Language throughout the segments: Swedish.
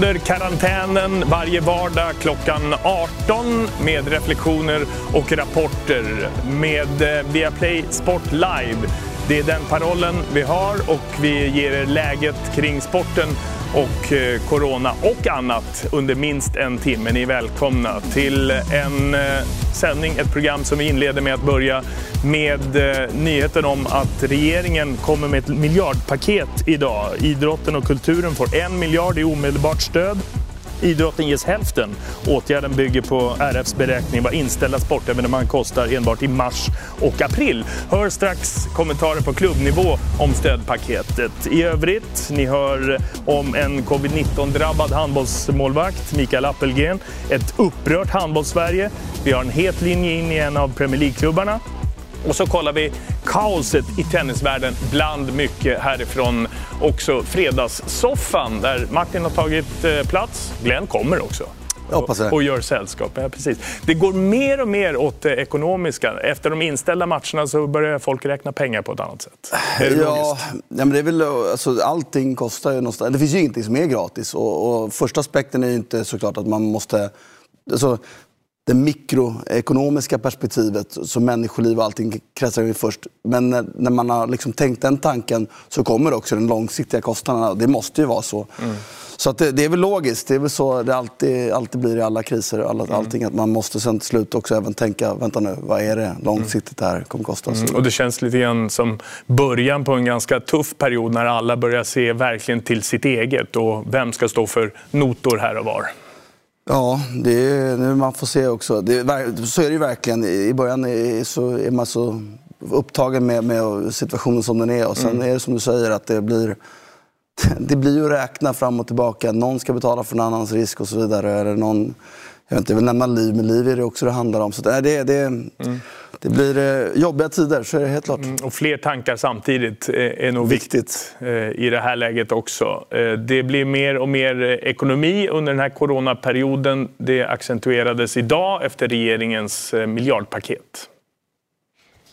Under karantänen varje vardag klockan 18 med reflektioner och rapporter med eh, Viaplay Sport Live. Det är den parollen vi har och vi ger er läget kring sporten och eh, corona och annat under minst en timme. Ni är välkomna till en eh, sändning, ett program som vi inleder med att börja med eh, nyheten om att regeringen kommer med ett miljardpaket idag. Idrotten och kulturen får en miljard i omedelbart stöd. Idrotten ges hälften. Åtgärden bygger på RFs beräkning vad inställda sportevenemang kostar enbart i mars och april. Hör strax kommentarer på klubbnivå om stödpaketet. I övrigt, ni hör om en covid-19-drabbad handbollsmålvakt, Mikael Appelgren, ett upprört handbollssverige. Vi har en het linje in i en av Premier League-klubbarna. Och så kollar vi kaoset i tennisvärlden bland mycket härifrån. Också fredagssoffan där Martin har tagit eh, plats. Glenn kommer också. Och, och gör sällskap. Ja, precis. Det går mer och mer åt det ekonomiska. Efter de inställda matcherna så börjar folk räkna pengar på ett annat sätt. Är det ja, ja, men det är väl, alltså, allting kostar ju någonstans. Det finns ju ingenting som är gratis. Och, och första aspekten är ju inte såklart att man måste... Alltså, det mikroekonomiska perspektivet, så människoliv och allting kretsar ju först. Men när, när, man har liksom tänkt den tanken så kommer också den långsiktiga kostnaderna. Det måste ju vara så. Mm. Så det, det, är väl logiskt. Det är väl så det alltid, alltid blir i alla kriser. Alla, mm. allting, att man måste sen till slut också även tänka, vänta nu, vad är det långsiktigt det här kommer kosta? Mm. Och det känns lite grann som början på en ganska tuff period när alla börjar se verkligen till sitt eget och vem ska stå för notor här och var. Ja, det är, nu man får se också. Det, så är det ju verkligen. I början är, så är man så upptagen med, med situationen som den är. Och sen mm. är det som du säger att det blir, det blir ju räkna fram och tillbaka. Någon ska betala för någon annans risk och så vidare. Eller någon, jag, vet inte, jag vill nämna liv, men liv är det också det handlar om. Så det, det, det, mm. Det blir eh, jobbiga tider, så är det helt klart. Mm, och fler tankar samtidigt är nog viktigt, viktigt eh, i det här läget också. Eh, det blir mer och mer ekonomi under den här coronaperioden. Det accentuerades idag efter regeringens miljardpaket.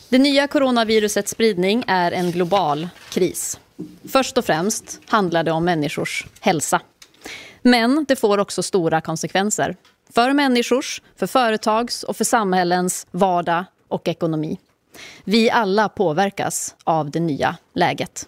Det nya coronavirusets spridning är en global kris. Först och främst handlar det om människors hälsa. Men det får också stora konsekvenser. För människors, för företags och för samhällens vardag och ekonomi. Vi alla påverkas av det nya läget.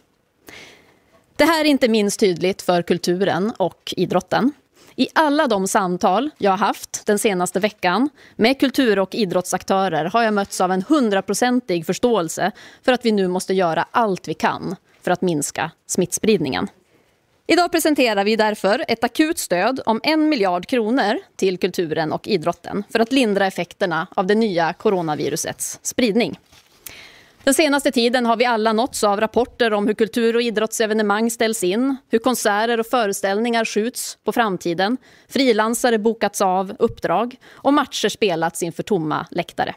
Det här är inte minst tydligt för kulturen och idrotten. I alla de samtal jag har haft den senaste veckan med kultur och idrottsaktörer har jag mötts av en hundraprocentig förståelse för att vi nu måste göra allt vi kan för att minska smittspridningen. Idag presenterar vi därför ett akut stöd om en miljard kronor till kulturen och idrotten för att lindra effekterna av det nya coronavirusets spridning. Den senaste tiden har vi alla nåtts av rapporter om hur kultur och idrottsevenemang ställs in, hur konserter och föreställningar skjuts på framtiden, frilansare bokats av uppdrag och matcher spelats inför tomma läktare.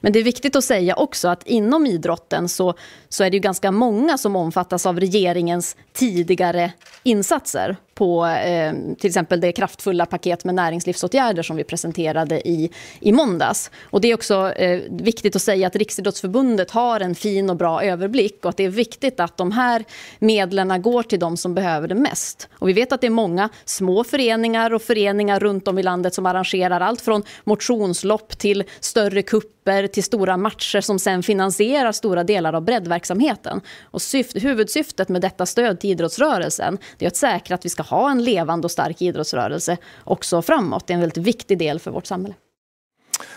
Men det är viktigt att säga också att inom idrotten så, så är det ju ganska många som omfattas av regeringens tidigare insatser på eh, till exempel det kraftfulla paket med näringslivsåtgärder som vi presenterade i, i måndags. Och det är också eh, viktigt att säga att Riksidrottsförbundet har en fin och bra överblick och att det är viktigt att de här medlen går till de som behöver det mest. Och vi vet att det är många små föreningar och föreningar runt om i landet som arrangerar allt från motionslopp till större kupper till stora matcher som sen finansierar stora delar av breddverksamheten. Och syft, huvudsyftet med detta stöd till idrottsrörelsen det är att säkra att vi ska ha en levande och stark idrottsrörelse också framåt. Det är en väldigt viktig del för vårt samhälle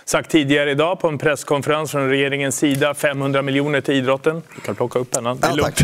sagt tidigare idag på en presskonferens från regeringens sida. 500 miljoner till idrotten. Du kan plocka upp pennan. Det är lugnt.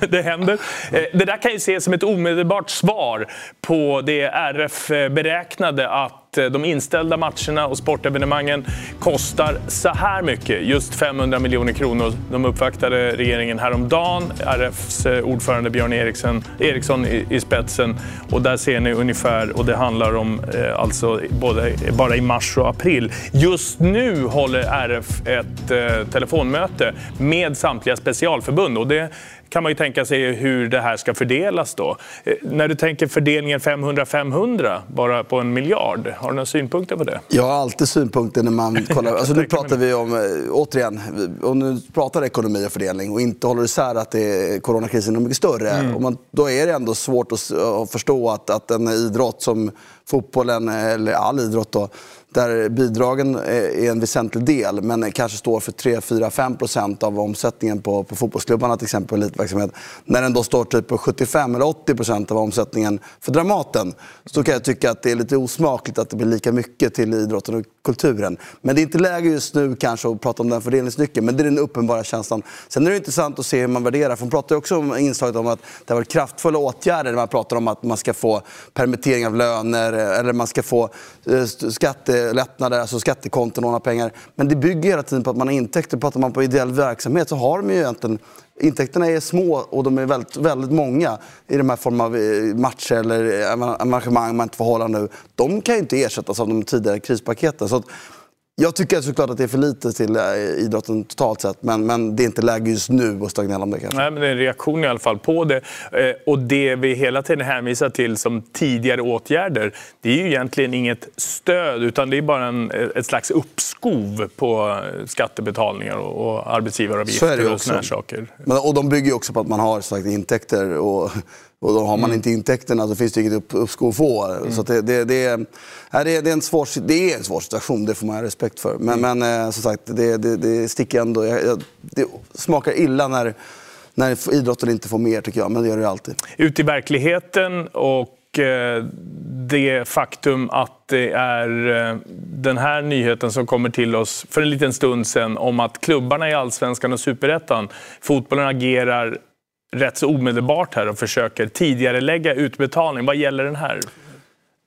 det, det händer. Eh, det där kan ju ses som ett omedelbart svar på det RF beräknade att Eh, de inställda matcherna och sportevenemangen kostar så här mycket, just 500 miljoner kronor. De uppvaktade regeringen häromdagen, RFs eh, ordförande Björn Eriksson, Eriksson i, i spetsen. Och där ser ni ungefär, och det handlar om eh, alltså både, bara i mars och april. Just nu håller RF ett eh, telefonmöte med samtliga specialförbund och det kan man ju tänka sig hur det här ska fördelas då. Eh, när du tänker fördelningen 500-500 bara på en miljard, har du några synpunkter på det? Jag har alltid synpunkter när man kollar. Alltså nu pratar vi om, eh, återigen, om nu pratar ekonomi och fördelning och inte håller isär att det är, coronakrisen är mycket större. Mm. Och man, då är det ändå svårt att, att förstå att, att en idrott som fotbollen, eller all idrott då, där bidragen är en väsentlig del men kanske står för 3, 4, 5 procent av omsättningen på, på fotbollsklubbarna till exempel, elitverksamhet. När den då står typ på 75 eller 80 procent av omsättningen för Dramaten så kan jag tycka att det är lite osmakligt att det blir lika mycket till idrotten och kulturen. Men det är inte läge just nu kanske att prata om den fördelningsnyckeln men det är den uppenbara känslan. Sen är det intressant att se hur man värderar. För man pratar också om inslaget om att det har varit kraftfulla åtgärder när man pratar om att man ska få permittering av löner eller man ska få eh, skatte lättnader, alltså skattekonton, låna pengar. Men det bygger hela tiden på att man har intäkter. Pratar man på ideell verksamhet så har de ju egentligen Intäkterna är små och de är väldigt, väldigt många i de här formen av eh, matcher eller arrangemang man inte får hålla nu. De kan ju inte ersättas av de tidigare krispaketen. Så jag tycker såklart att det är för lite till eh, idrotten totalt sett. Men, men det är inte läge just nu att stå om det kanske. Nej, men det är en reaktion i alla fall på det. Eh, och det vi hela tiden hänvisar till som tidigare åtgärder, det är ju egentligen inget stöd utan det är bara en, ett slags uppskov på skattebetalningar och arbetsgivaravgifter och sådana saker. Men, och de bygger ju också på att man har sagt, intäkter och och då har man mm. inte intäkterna så finns det inget uppskov att få. Mm. Så det, det, det, är, det, är en svår, det är en svår situation, det får man ha respekt för. Men, mm. men eh, som sagt, det, det, det sticker ändå. Det smakar illa när, när idrotten inte får mer tycker jag, men det gör det alltid. Ut i verkligheten och eh, det faktum att det är eh, den här nyheten som kommer till oss för en liten stund sedan om att klubbarna i Allsvenskan och Superettan, fotbollen agerar rätt så omedelbart här och försöker tidigare lägga utbetalning. Vad gäller den här?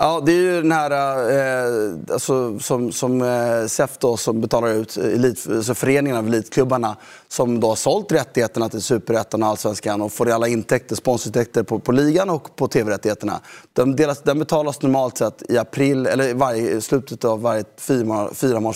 Ja, det är ju den här eh, alltså, som, som eh, SEF då, som betalar ut elit, alltså föreningen av elitklubbarna som då har sålt rättigheterna till Superettan och Allsvenskan och får alla intäkter, sponsorintäkter på, på ligan och på tv-rättigheterna. Den, den betalas normalt sett i april, eller varje, slutet av varje fyra, fyra.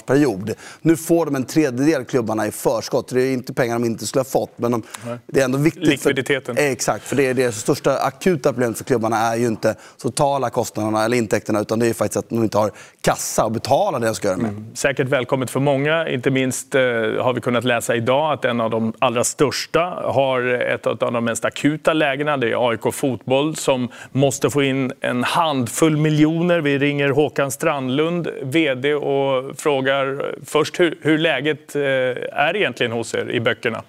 Nu får de en tredjedel klubbarna i förskott. Det är inte pengar de inte skulle ha fått. Men de, det är ändå viktigt. Likviditeten. För, exakt, för det, är det största akuta problemet för klubbarna är ju inte totala kostnaderna eller intäkterna utan det är faktiskt att de inte har kassa att betala det de ska göra med. Mm. Säkert välkommet för många. Inte minst eh, har vi kunnat läsa idag att en av de allra största har ett av de mest akuta lägena. Det är AIK Fotboll som måste få in en handfull miljoner. Vi ringer Håkan Strandlund, VD, och frågar först hur, hur läget eh, är egentligen hos er i böckerna.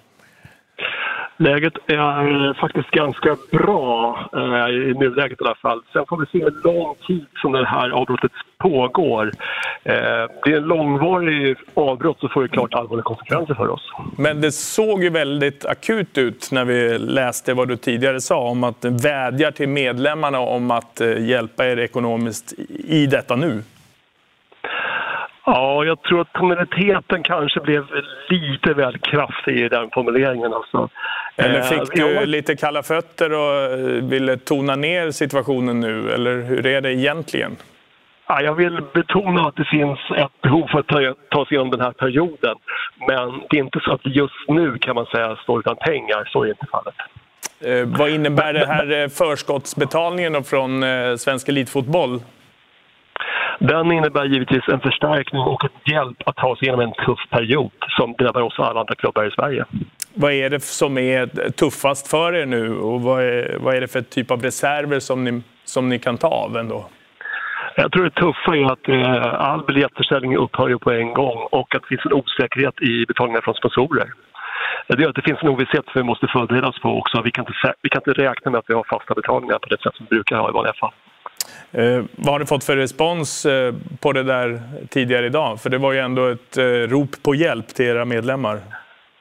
Läget är eh, faktiskt ganska bra eh, i nuläget i alla fall. Sen får vi se hur lång tid som det här avbrottet pågår. Eh, det är en långvarig avbrott så får det klart allvarliga konsekvenser för oss. Men det såg ju väldigt akut ut när vi läste vad du tidigare sa om att vädjar till medlemmarna om att eh, hjälpa er ekonomiskt i detta nu. Ja, jag tror att tonaliteten kanske blev lite väl kraftig i den formuleringen. Alltså. Eller fick eh, du lite kalla fötter och ville tona ner situationen nu? Eller hur är det egentligen? Ja, jag vill betona att det finns ett behov för att ta, ta sig igenom den här perioden. Men det är inte så att just nu kan man säga står utan pengar. Så är inte fallet. Eh, vad innebär det här eh, förskottsbetalningen från eh, Svensk Elitfotboll? Den innebär givetvis en förstärkning och en hjälp att ta sig igenom en tuff period som drabbar oss och alla andra klubbar i Sverige. Vad är det som är tuffast för er nu och vad är, vad är det för typ av reserver som ni, som ni kan ta av ändå? Jag tror det tuffa är att eh, all biljettförsäljning upphör på en gång och att det finns en osäkerhet i betalningar från sponsorer. Det gör att det finns en ovisshet som vi måste förbereda oss på också. Vi kan, inte, vi kan inte räkna med att vi har fasta betalningar på det sätt som vi brukar ha i vanliga fall. Eh, vad har du fått för respons eh, på det där tidigare idag? För det var ju ändå ett eh, rop på hjälp till era medlemmar.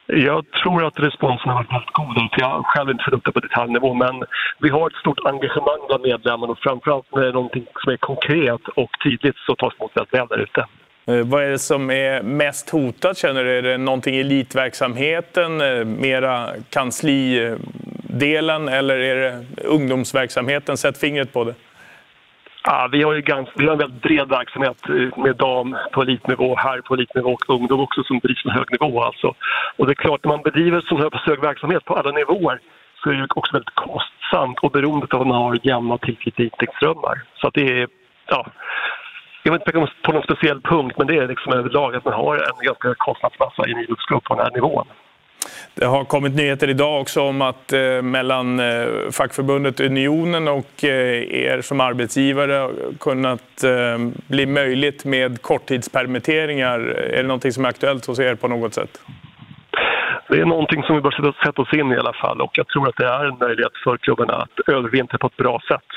Jag tror att responsen har varit väldigt god. För jag har själv inte följt upp det på detaljnivå. Men vi har ett stort engagemang bland medlemmarna och framförallt när det är någonting som är konkret och tydligt så tas det emot väldigt väl där ute. Eh, vad är det som är mest hotat känner du? Är det någonting i elitverksamheten, eh, mera kanslidelen eller är det ungdomsverksamheten? Sätt fingret på det. Ja, vi, har ju ganska, vi har en väldigt bred verksamhet eh, med dam på elitnivå, här på elitnivå och ungdom också som drivs på hög nivå. Alltså. Och det är klart, när man bedriver sån här hög verksamhet på alla nivåer så är det också väldigt kostsamt och beroende av att man har jämna och intäktsströmmar. Så att det är, ja, jag vill inte peka på någon speciell punkt, men det är liksom överlag att man har en ganska kostnadsmassa i en idrottsgrupp på den här nivån. Det har kommit nyheter idag också om att eh, mellan eh, fackförbundet Unionen och eh, er som arbetsgivare kunnat eh, bli möjligt med korttidspermitteringar. Är det någonting som är aktuellt hos er på något sätt? Det är någonting som vi bör sätta oss in i i alla fall och jag tror att det är en möjlighet för klubbarna att övervintra på ett bra sätt.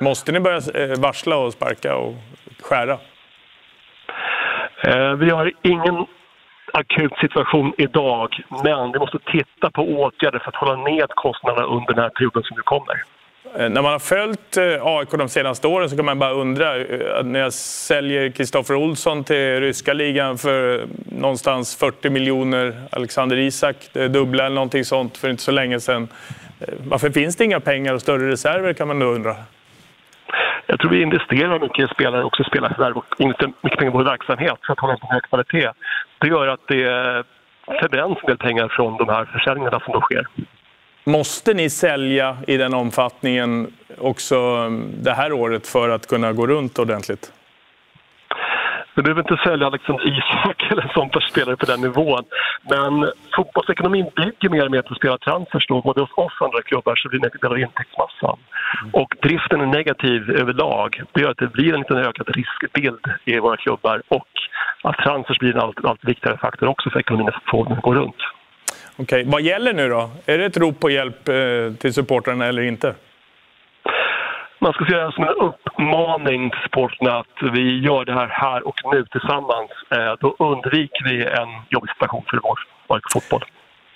Måste ni börja eh, varsla och sparka och skära? Eh, vi har ingen akut situation idag, men vi måste titta på åtgärder för att hålla ned kostnaderna under den här perioden som nu kommer. Eh, när man har följt eh, AIK de senaste åren så kan man bara undra, eh, när jag säljer Kristoffer Olsson till ryska ligan för någonstans 40 miljoner, Alexander Isak det dubbla eller någonting sånt för inte så länge sedan. Varför finns det inga pengar och större reserver kan man då undra? Jag tror vi investerar mycket i spelare och också spelarförvärv och investerar mycket pengar i vår verksamhet för att hålla en hög kvalitet. Det gör att det förbränns en del pengar från de här försäljningarna som då sker. Måste ni sälja i den omfattningen också det här året för att kunna gå runt ordentligt? Vi behöver inte sälja liksom Isak eller en sån spelare på den nivån. Men fotbollsekonomin bygger mer och mer på spelartransfers då, både hos oss och andra klubbar, så blir det en intäktsmassan. Mm. Och driften är negativ överlag. Det gör att det blir en liten ökad riskbild i våra klubbar och att transfers blir en allt, allt viktigare faktor också för ekonomin att få den att gå runt. Okej, vad gäller nu då? Är det ett rop på hjälp eh, till supportrarna eller inte? Man ska se det som en uppmaning till supporterna att vi gör det här här och nu tillsammans. Eh, då undviker vi en jobbig situation för vår fotboll.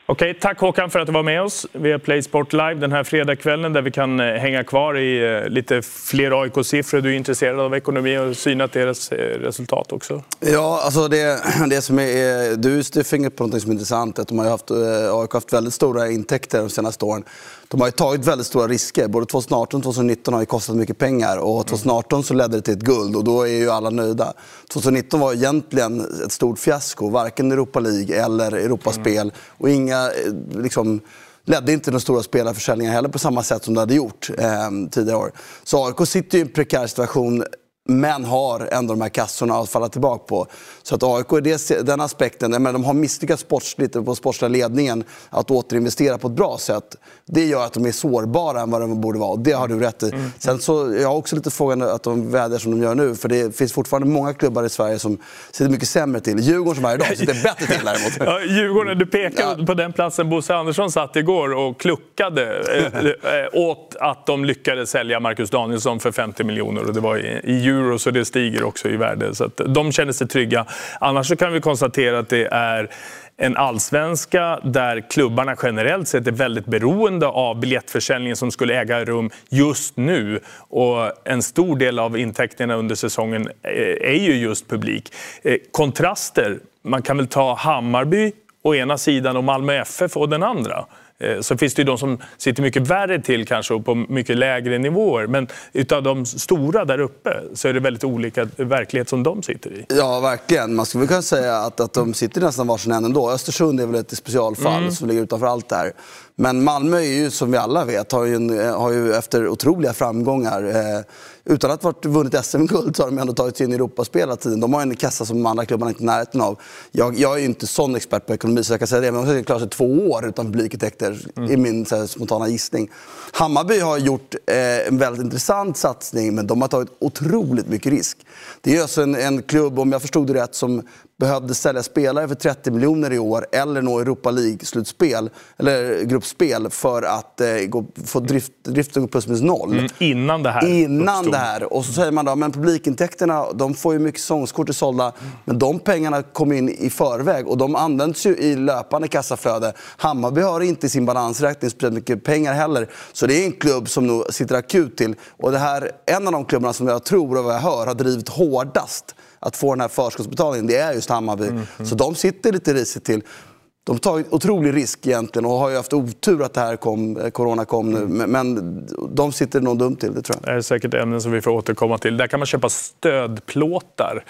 Okej, tack Håkan för att du var med oss via Play Sport Live den här fredagskvällen där vi kan eh, hänga kvar i eh, lite fler AIK-siffror. Du är intresserad av ekonomi och synat deras resultat också. Ja, alltså det, det som är, du styr fingret på något som är intressant. Att de har haft, AIK har haft väldigt stora intäkter de senaste åren de har ju tagit väldigt stora risker. Både 2018 och 2019 har ju kostat mycket pengar. Och 2018 så ledde det till ett guld och då är ju alla nöjda. 2019 var egentligen ett stort fiasko. Varken Europa League eller Europaspel. Mm. Och inga, eh, liksom, ledde inte de stora spelarförsäljningarna heller på samma sätt som det hade gjort eh, tidigare år. Så AIK sitter i en prekär situation men har ändå de här kassorna att falla tillbaka på. Så att AIK i den aspekten, men de har misslyckats sportsligt på sportsliga ledningen att återinvestera på ett bra sätt. Det gör att de är sårbara än vad de borde vara. Det har du rätt i. Mm. Sen så, jag har också lite frågan att de vädrar som de gör nu. För det finns fortfarande många klubbar i Sverige som sitter mycket sämre till. Djurgården som är idag sitter bättre till däremot. Ja, Djurgården, du pekade ja. på den platsen Bosse Andersson satt igår och kluckade eh, eh, åt att de lyckades sälja Marcus Danielsson för 50 miljoner. Och det var i, i euro så det stiger också i värde. Så de känner sig trygga. Annars så kan vi konstatera att det är en allsvenska där klubbarna generellt sett är väldigt beroende av biljettförsäljningen som skulle äga rum just nu. Och en stor del av intäkterna under säsongen eh, är ju just publik. Eh, kontraster, man kan väl ta Hammarby å ena sidan och Malmö FF å den andra. Eh, så finns det ju de som sitter mycket värre till kanske och på mycket lägre nivåer. Men utav de stora där uppe så är det väldigt olika verklighet som de sitter i. Ja, verkligen. Man skulle kunna säga att, att de sitter nästan varsin ände ändå. Östersund är väl ett specialfall mm. som ligger utanför allt det här. Men Malmö är ju, som vi alla vet, har ju, har ju efter otroliga framgångar eh, utan att ha vunnit SM-guld så har de ändå tagit sig in i Europaspel hela tiden. De har en kassa som de andra klubbarna inte är i närheten av. Jag, jag är ju inte sån expert på ekonomi så jag kan säga det, men de ska klara sig två år utan publikintäkter, mm. i min här, spontana gissning. Hammarby har gjort eh, en väldigt intressant satsning, men de har tagit otroligt mycket risk. Det är alltså en, en klubb, om jag förstod det rätt, som behövde sälja spelare för 30 miljoner i år eller nå Europa League-slutspel, eller gruppspel, för att eh, gå, få drift, driften plus minus noll. Mm, innan det här Innan uppstod. det här. Och så säger man då, men publikintäkterna, de får ju mycket säsongskort sålda, mm. men de pengarna kommer in i förväg och de används ju i löpande kassaflöde. Hammarby har inte i sin balansräkning speciellt mycket pengar heller, så det är en klubb som nog sitter akut till. Och det här, en av de klubbarna som jag tror och vad jag hör har drivit hårdast att få den här förskottsbetalningen, det är just Hammarby. Mm, mm. Så de sitter lite risigt till. De tar en otrolig risk egentligen och har ju haft otur att det här kom, eh, corona kom nu. Mm. Men de sitter nog dumt till, det tror jag. Det är säkert ämnen som vi får återkomma till. Där kan man köpa stödplåtar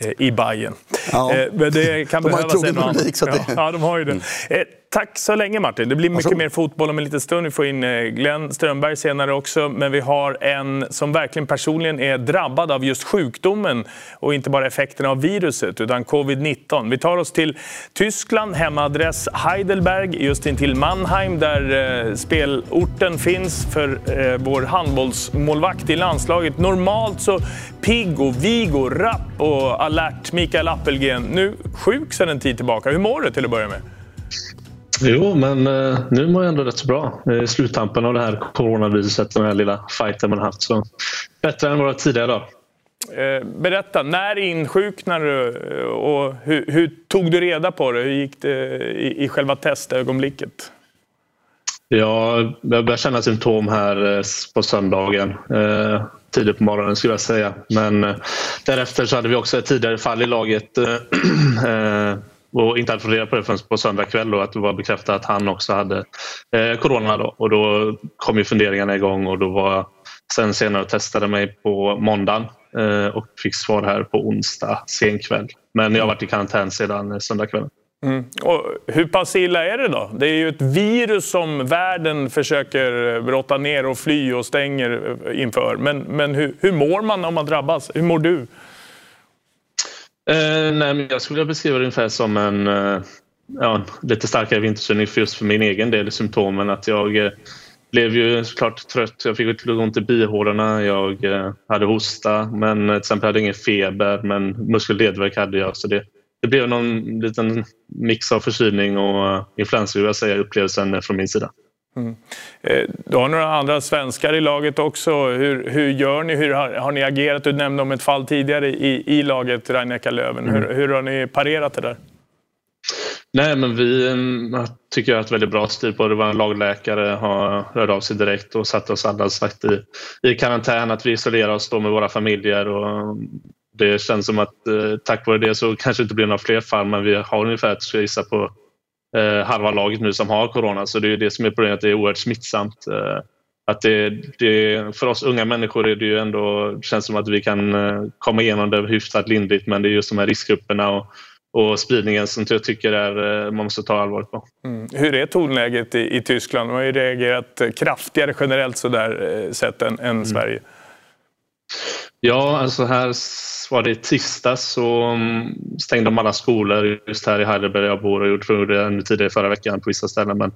eh, i Bajen. Ja. Eh, men det kan de har ju trogen publik. Så det... ja, ja, de har ju det. Mm. Tack så länge Martin. Det blir mycket mer fotboll om en liten stund. Vi får in eh, Glenn Strömberg senare också. Men vi har en som verkligen personligen är drabbad av just sjukdomen och inte bara effekterna av viruset utan covid-19. Vi tar oss till Tyskland, hemadress Heidelberg, just intill Mannheim där eh, spelorten finns för eh, vår handbollsmålvakt i landslaget. Normalt så pigg och vig och rapp och alert Mikael Appelgren. Nu sjuk sedan en tid tillbaka. Hur mår du till att börja med? Jo, men eh, nu mår jag ändå rätt så bra. I sluttampen av det här coronaviruset, den här lilla fighten man haft. Så bättre än var tidigare idag. Eh, berätta, när insjuknade du och hur, hur, tog du reda på det? Hur gick det i, i själva testögonblicket? Ja, jag började känna symptom här eh, på söndagen. Eh, tidigt på morgonen skulle jag säga. Men därefter så hade vi också ett tidigare fall i laget eh, och inte hade fått reda på det förrän på söndag kväll då, att det var bekräftat att han också hade eh, corona. Då. Och då kom ju funderingarna igång och då var jag sen senare och testade mig på måndagen eh, och fick svar här på onsdag sen kväll. Men jag har varit i karantän sedan eh, söndagskvällen. Mm. Och hur pass illa är det då? Det är ju ett virus som världen försöker brotta ner och fly och stänger inför. Men, men hur, hur mår man om man drabbas? Hur mår du? Eh, nej, men jag skulle beskriva det ungefär som en eh, ja, lite starkare vinterkylning för just för min egen del, symptomen. Att jag eh, blev ju såklart trött, jag fick lite ont i bihålorna, jag eh, hade hosta men eh, till exempel hade ingen feber men muskel ledvärk hade jag. Så det, det blev någon liten mix av förkylning och eh, influensa, influensa, jag säga, upplevelsen från min sida. Mm. Eh, du har några andra svenskar i laget också. Hur, hur gör ni? Hur har, har, ni agerat? Du nämnde om ett fall tidigare i, i laget, Ragnar Löven. Mm. Hur, hur har ni parerat det där? Nej, men vi mm, tycker jag har ett väldigt bra stil på det. Vår lagläkare har hört av sig direkt och satt oss alla sagt i, i karantän, att vi isolerar oss då med våra familjer. Och det känns som att eh, tack vare det så kanske det inte blir några fler fall, men vi har ungefär, ska jag gissa på, eh, halva laget nu som har corona. Så det är det som är problemet, det är oerhört smittsamt. Eh, att det, det, för oss unga människor är det ju ändå, känns som att vi kan eh, komma igenom det hyfsat lindrigt men det är just de här riskgrupperna och, och spridningen som jag tycker är, eh, man måste ta allvarligt på. Mm. Hur är tonläget i, i Tyskland? Man har ju reagerat kraftigare generellt sådär eh, sett än, än mm. Sverige. Ja, alltså här var det i tisdags så mm, stängde de alla skolor just här i Heidelberg där jag bor och gjorde det ännu tidigare förra veckan på vissa ställen. Men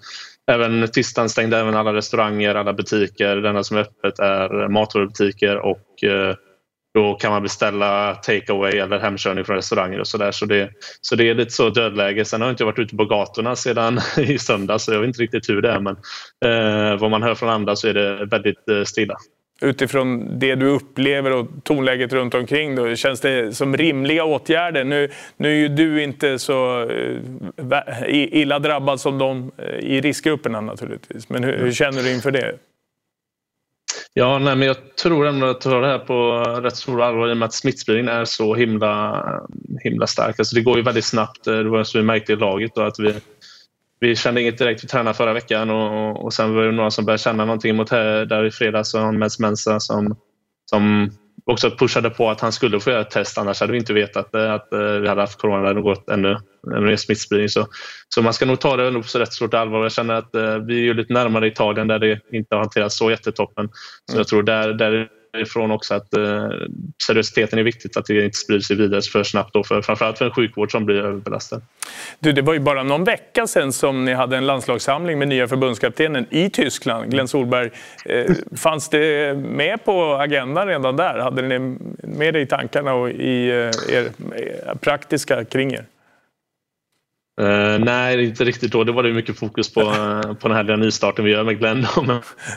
även tisdagen stängde även alla restauranger, alla butiker. Det enda som är öppet är matvarubutiker och eh, då kan man beställa takeaway eller hemkörning från restauranger och sådär. Så det, så det är lite så dödläge. Sen har jag inte varit ute på gatorna sedan i söndags så jag vet inte riktigt hur det är men eh, vad man hör från andra så är det väldigt eh, stilla utifrån det du upplever och tonläget runt omkring då, känns det som rimliga åtgärder? Nu, nu är ju du inte så eh, illa drabbad som de eh, i riskgrupperna naturligtvis, men hur, hur känner du inför det? Ja, nej, men jag tror ändå att ta det här på rätt stor allvar i och med att smittspridningen är så himla, himla stark. Alltså det går ju väldigt snabbt. Eh, det var som vi märkte i laget då, att vi vi kände inget direkt. Vi tränade förra veckan och, och sen var det några som började känna någonting mot här, där i fredags. Och Mens Mensa som, som också pushade på att han skulle få göra ett test. Annars hade vi inte vetat att eh, vi hade haft corona. Det hade gått ännu, ännu mer smittspridning. Så, så man ska nog ta det på så rätt stort allvar. Jag känner att eh, vi är lite närmare Italien där det inte har hanterats så jättetoppen. Så jag tror där, där ifrån också att eh, seriositeten är viktigt, att det inte sprider sig vidare för snabbt. Då för, framförallt för en sjukvård som blir överbelastad. Du, det var ju bara någon vecka sedan som ni hade en landslagssamling med nya förbundskaptenen i Tyskland, Glenn Solberg. Eh, fanns det med på agendan redan där? Hade ni med det i tankarna och i eh, er, er praktiska kring er? Uh, nej, inte riktigt då. Det var det mycket fokus på, uh, på den här lilla nystarten vi gör med Glenn.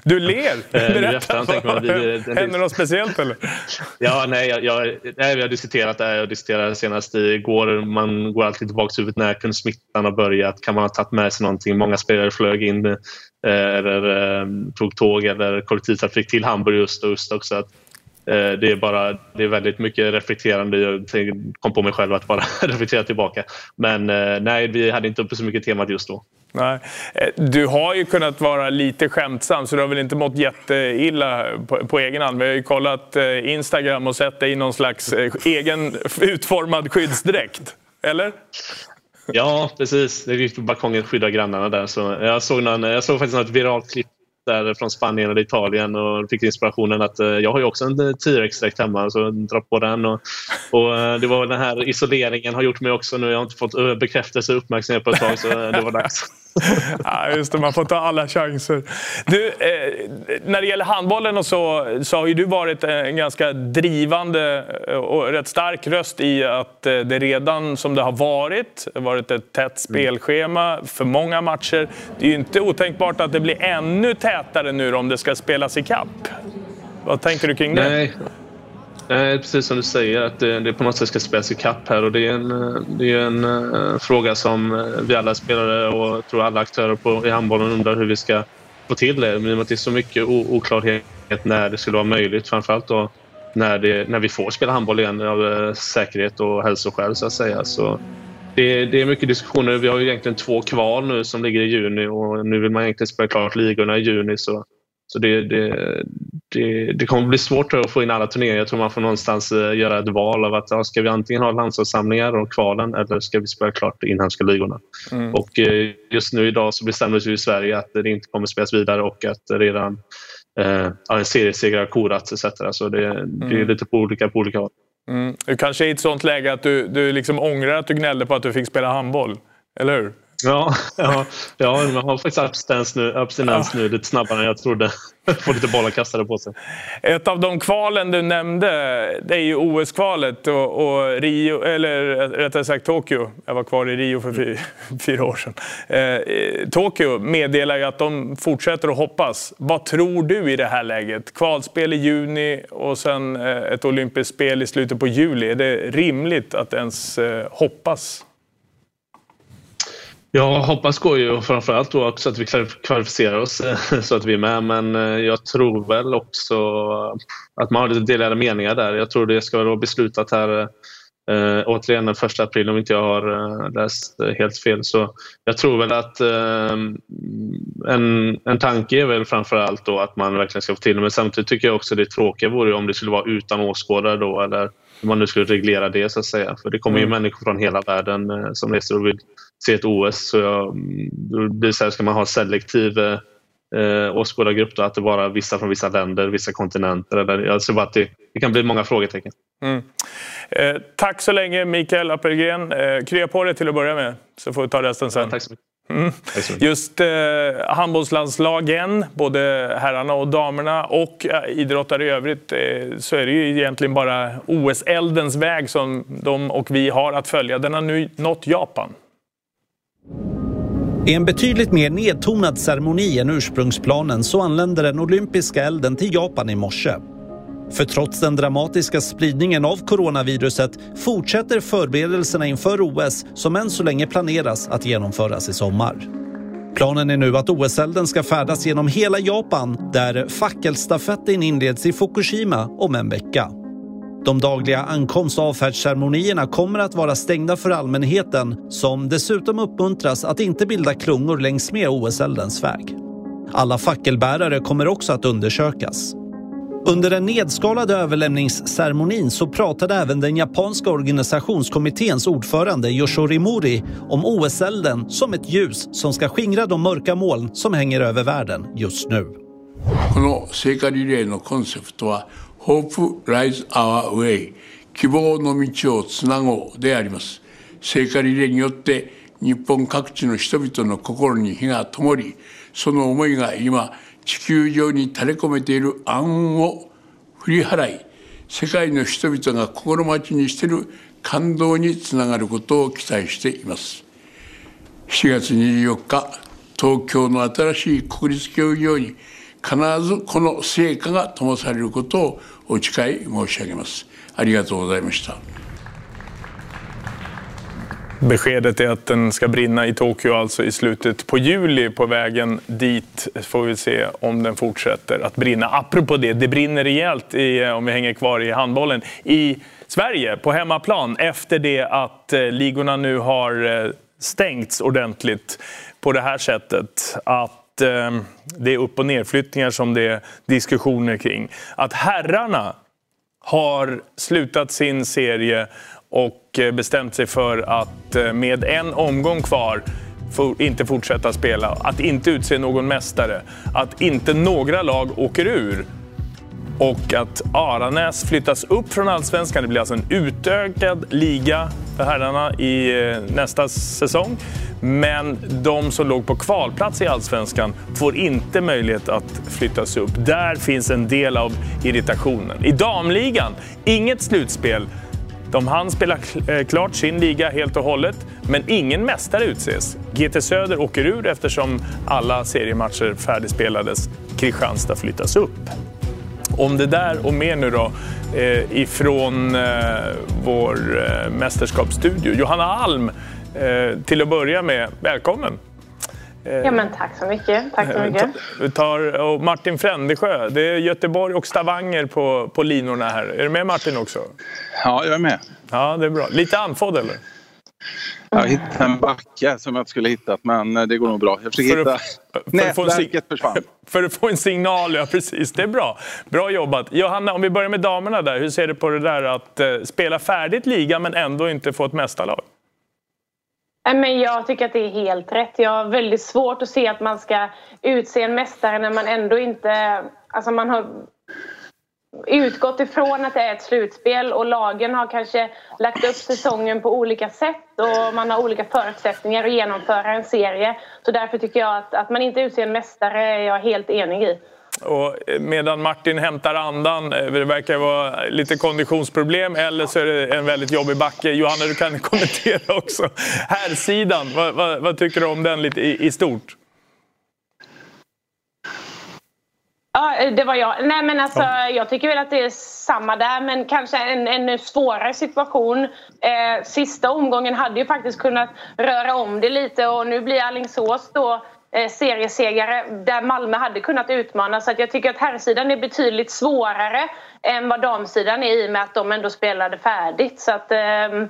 du ler! Berätta! Uh, Händer något speciellt eller? ja, nej, jag, jag, nej, vi har diskuterat det här. Jag diskuterade senast igår. Man går alltid tillbaka till huvudet. När kunde smittan ha börjat? Kan man ha tagit med sig någonting? Många spelare flög in eller tog tåg eller kollektivtrafik till Hamburg just, just också. Att, Eh, det är, bara, det är väldigt mycket reflekterande. Jag kom på mig själv att bara reflektera tillbaka. Men eh, nej, vi hade inte uppe så mycket temat just då. Nej. Eh, du har ju kunnat vara lite skämtsam så du har väl inte mått jätteilla på, på egen hand. Vi har ju kollat Instagram och sett dig i någon slags egen utformad skyddsdräkt. Eller? Ja, precis. Det gick på balkongen skydda grannarna där. Så jag, såg någon, jag såg faktiskt något viralt klipp där från Spanien eller Italien och fick inspirationen att eh, jag har ju också en T-rex-dräkt hemma så dra på den. Och, och, eh, det var den här isoleringen har gjort mig också nu. Jag har inte fått eh, bekräftelse och uppmärksamhet på ett tag så det var dags. ja, just det, man får ta alla chanser. Du, eh, när det gäller handbollen och så, så har ju du varit en ganska drivande och rätt stark röst i att det redan som det har varit, varit ett tätt spelschema för många matcher. Det är ju inte otänkbart att det blir ännu tätare nu om det ska spelas i kapp. Vad tänker du kring det? Nej. Nej, precis som du säger, att det, det på något sätt ska spelas i kapp här och det är en, det är en uh, fråga som eh, vi alla spelare och tror alla aktörer på, i handbollen undrar hur vi ska få till det. Men i och med att det är så mycket oklarhet när det skulle vara möjligt, framförallt då när, det, när vi får spela handboll igen av uh, säkerhet och hälsoskäl så att säga. Så det, det, är mycket diskussioner. Vi har ju egentligen två kval nu som ligger i juni och nu vill man egentligen spela klart ligorna i juni. Så, så det, det, det, det kommer bli svårt att få in alla turneringar. Jag tror man får någonstans eh, göra ett val av att ja, ska vi antingen ha landslagssamlingar och kvalen eller ska vi spela klart de inhemska ligorna. Mm. Och eh, just nu idag så bestämdes ju i Sverige att det inte kommer spelas vidare och att redan eh, har korats etc. Så det, mm. det är lite på olika, på olika håll. Mm. Du kanske är i ett sånt läge att du, du liksom ångrar att du gnällde på att du fick spela handboll, eller hur? Ja, ja, ja man har faktiskt abstinens nu, abstinens nu lite snabbare än jag trodde. Får lite bollar kastade på sig. Ett av de kvalen du nämnde, det är ju OS-kvalet och, och, Rio, eller rättare sagt Tokyo. Jag var kvar i Rio för fyra, fyra år sedan. Eh, Tokyo meddelar ju att de fortsätter att hoppas. Vad tror du i det här läget? Kvalspel i juni och sen eh, ett olympiskt spel i slutet på juli. Är det rimligt att ens eh, hoppas? Jag hoppas går ju framförallt då också att vi kvalificerar oss eh, så att vi är med men eh, jag tror väl också att man har lite delade meningar där. Jag tror det ska vara beslutat här Eh, återigen den första april om inte jag har eh, läst helt fel. Så jag tror väl att eh, en, en tanke är väl framförallt då att man verkligen ska få till det men samtidigt tycker jag också det tråkiga vore om det skulle vara utan åskådare då eller hur man nu skulle reglera det så att säga. För det kommer ju mm. människor från hela världen som reser och vill se ett OS. Så jag, då blir så här, ska man ha selektiv eh, åskådargrupp då, att det bara vissa från vissa länder, vissa kontinenter. Eller, tror bara att det, det kan bli många frågetecken. Mm. Eh, tack så länge Mikael Appelgren. Eh, krya på dig till att börja med så får vi ta resten sen. Ja, tack så mycket. Mm. Just eh, handbollslandslagen, både herrarna och damerna och eh, idrottare i övrigt, eh, så är det ju egentligen bara OS-eldens väg som de och vi har att följa. Den har nu nått Japan. I en betydligt mer nedtonad ceremoni än ursprungsplanen så anländer den olympiska elden till Japan i morse. För trots den dramatiska spridningen av coronaviruset fortsätter förberedelserna inför OS som än så länge planeras att genomföras i sommar. Planen är nu att OS-elden ska färdas genom hela Japan där fackelstafetten inleds i Fukushima om en vecka. De dagliga ankomst och avfärdsceremonierna kommer att vara stängda för allmänheten som dessutom uppmuntras att inte bilda klungor längs med OS-eldens väg. Alla fackelbärare kommer också att undersökas. Under den nedskalade överlämningsceremonin så pratade även den japanska organisationskommitténs ordförande Yoshori Mori om OS-elden som ett ljus som ska skingra de mörka moln som hänger över världen just nu. この聖火リレーのコンセプトは Hope Lies Our Way 希望の道をつなごうであります聖火リレーによって日本各地の人々の心に火が灯りその思いが今 地球上に垂れ込めている暗雲を振り払い世界の人々が心待ちにしている感動につながることを期待しています7月24日東京の新しい国立競技場に必ずこの成果が灯されることをお誓い申し上げます。ありがとうございました。Beskedet är att den ska brinna i Tokyo alltså i slutet på juli. På vägen dit får vi se om den fortsätter att brinna. Apropå det, det brinner rejält, i, eh, om vi hänger kvar i handbollen, i Sverige på hemmaplan efter det att eh, ligorna nu har eh, stängts ordentligt på det här sättet. Att det är upp och nerflyttningar som det är diskussioner kring. Att herrarna har slutat sin serie och eh, bestämt sig för att eh, med en omgång kvar för, inte fortsätta spela, att inte utse någon mästare, att inte några lag åker ur och att Aranäs flyttas upp från allsvenskan. Det blir alltså en utökad liga för herrarna i eh, nästa säsong. Men de som låg på kvalplats i allsvenskan får inte möjlighet att flyttas upp. Där finns en del av irritationen. I damligan, inget slutspel. De hann spela eh, klart sin liga helt och hållet, men ingen mästare utses. GT Söder åker ur eftersom alla seriematcher färdigspelades. Kristianstad flyttas upp. Om det där och mer nu då eh, ifrån eh, vår eh, mästerskapsstudio. Johanna Alm, eh, till att börja med, välkommen! Ja, men tack så mycket. Tack så Eh, mycket. Vi tar, och Martin Frändesjö, det är Göteborg och Stavanger på, på linorna här. Är du med Martin också? Ja, jag är med. Ja, det är bra. Lite andfådd eller? Jag hittade en backe som jag inte skulle hittat men eh, det går nog bra. Jag försöker För hitta... att- för Nätverket försvann. För att få en signal, ja precis. Det är bra. Bra jobbat. Johanna, om vi börjar med damerna där. Hur ser du på det där att eh, spela färdigt liga men ändå inte få ett mästarlag? Men jag tycker att det är helt rätt. Jag har väldigt svårt att se att man ska utse en mästare när man ändå inte... Alltså man har utgått ifrån att det är ett slutspel och lagen har kanske lagt upp säsongen på olika sätt och man har olika förutsättningar att genomföra en serie. Så därför tycker jag att, att man inte utser en mästare är jag helt enig i. Och eh, medan Martin hämtar andan, eh, det verkar vara lite konditionsproblem eller så är det en väldigt jobbig backe. Johanna, du kan kommentera också. Här sidan, vad, vad, vad tycker du om den lite i, i stort? Ja, det var jag. Nej, men alltså, Jag tycker väl att det är samma där, men kanske en, en svårare situation. Eh, sista omgången hade ju faktiskt kunnat röra om det lite och nu blir Alingsås då eh, seriesegare där Malmö hade kunnat utmana. Så att jag tycker att herrsidan är betydligt svårare än vad damsidan är i och med att de ändå spelade färdigt. Så att, ehm,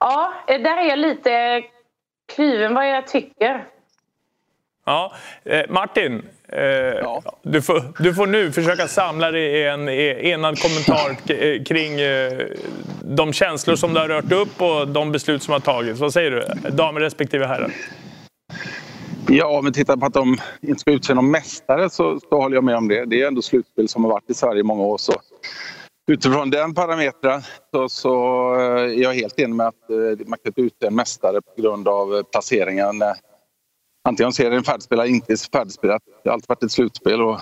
ja, där är jag lite kluven vad jag tycker. Ja, eh, Martin, eh, du, får, du får nu försöka samla dig i en eh, enad kommentar eh, kring eh, de känslor som du har rört upp och de beslut som har tagits. Vad säger du? Damer respektive herrar. Ja, om vi tittar på att de inte ska utse någon mästare så, så håller jag med om det. Det är ändå slutspel som har varit i Sverige i många år. Så utifrån den parametern så, så eh, är jag helt enig med att eh, man kan inte utse en mästare på grund av eh, placeringen. Eh, antingen om serien är färdigspelad eller inte är färdigspelad. Det har alltid varit ett slutspel och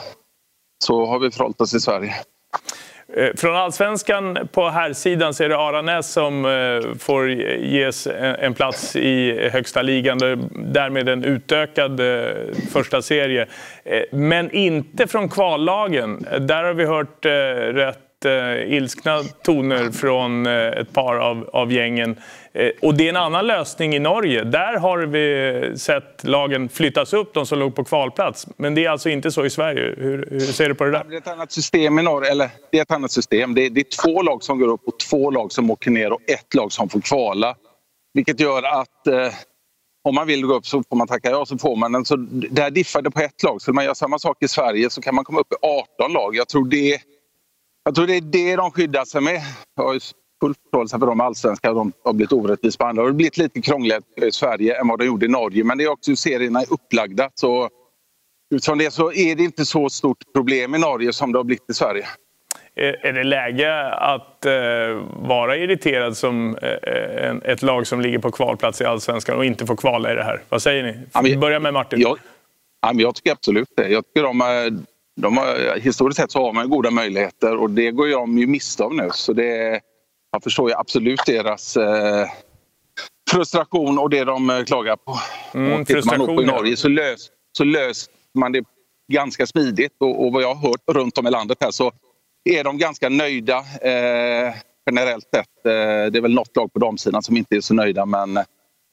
så har vi förhållit oss i Sverige. Eh, från allsvenskan på här sidan så är det Aranäs som eh, får ges eh, en plats i högsta ligan. Därmed en utökad första serie. Men inte från kvallagen. Där har vi hört rätt eh, ilskna toner från eh, ett par av, av gängen. Eh, Och det är en annan lösning i Norge. Där har vi sett lagen flyttas upp, de som låg på kvalplats. Men det är alltså inte så i Sverige. Hur, hur ser du på det där? Det är ett annat system i norr, eller det är ett annat system. Det är, det är två lag som går upp och två lag som åker ner och ett lag som får kvala. Vilket gör att eh, om man vill gå upp så får man tacka ja så får man den. Så där diffar det på ett lag. Så om man gör samma sak i Sverige så kan man komma upp i 18 lag. Jag tror det, jag tror det är det de skyddar sig med. Jag har full förståelse för de allsvenska de har blivit orättvist behandlade. Det har blivit lite krångligare i Sverige än vad de gjorde i Norge. Men det är också hur serierna är upplagda. Så utifrån det så är det inte så stort problem i Norge som det har blivit i Sverige. Är det läge att eh, vara irriterad som eh, en, ett lag som ligger på kvalplats i Allsvenskan och inte får kvala i det här? Vad säger ni? Ja, men- Börja med Martin. Jag, jag tycker absolut det. Jag tycker de, de har, historiskt sett så har man ju goda möjligheter och det går de ju miste om nu. Så det, jag förstår ju absolut deras eh, frustration och det de eh, klagar på. Mm, och tittar man frustration, i. Norge så löser så löser man det ganska smidigt och, och vad jag har hört runt om i landet här så är de ganska nöjda eh, generellt sett. Eh, det är väl något lag på damsidan som inte är så nöjda men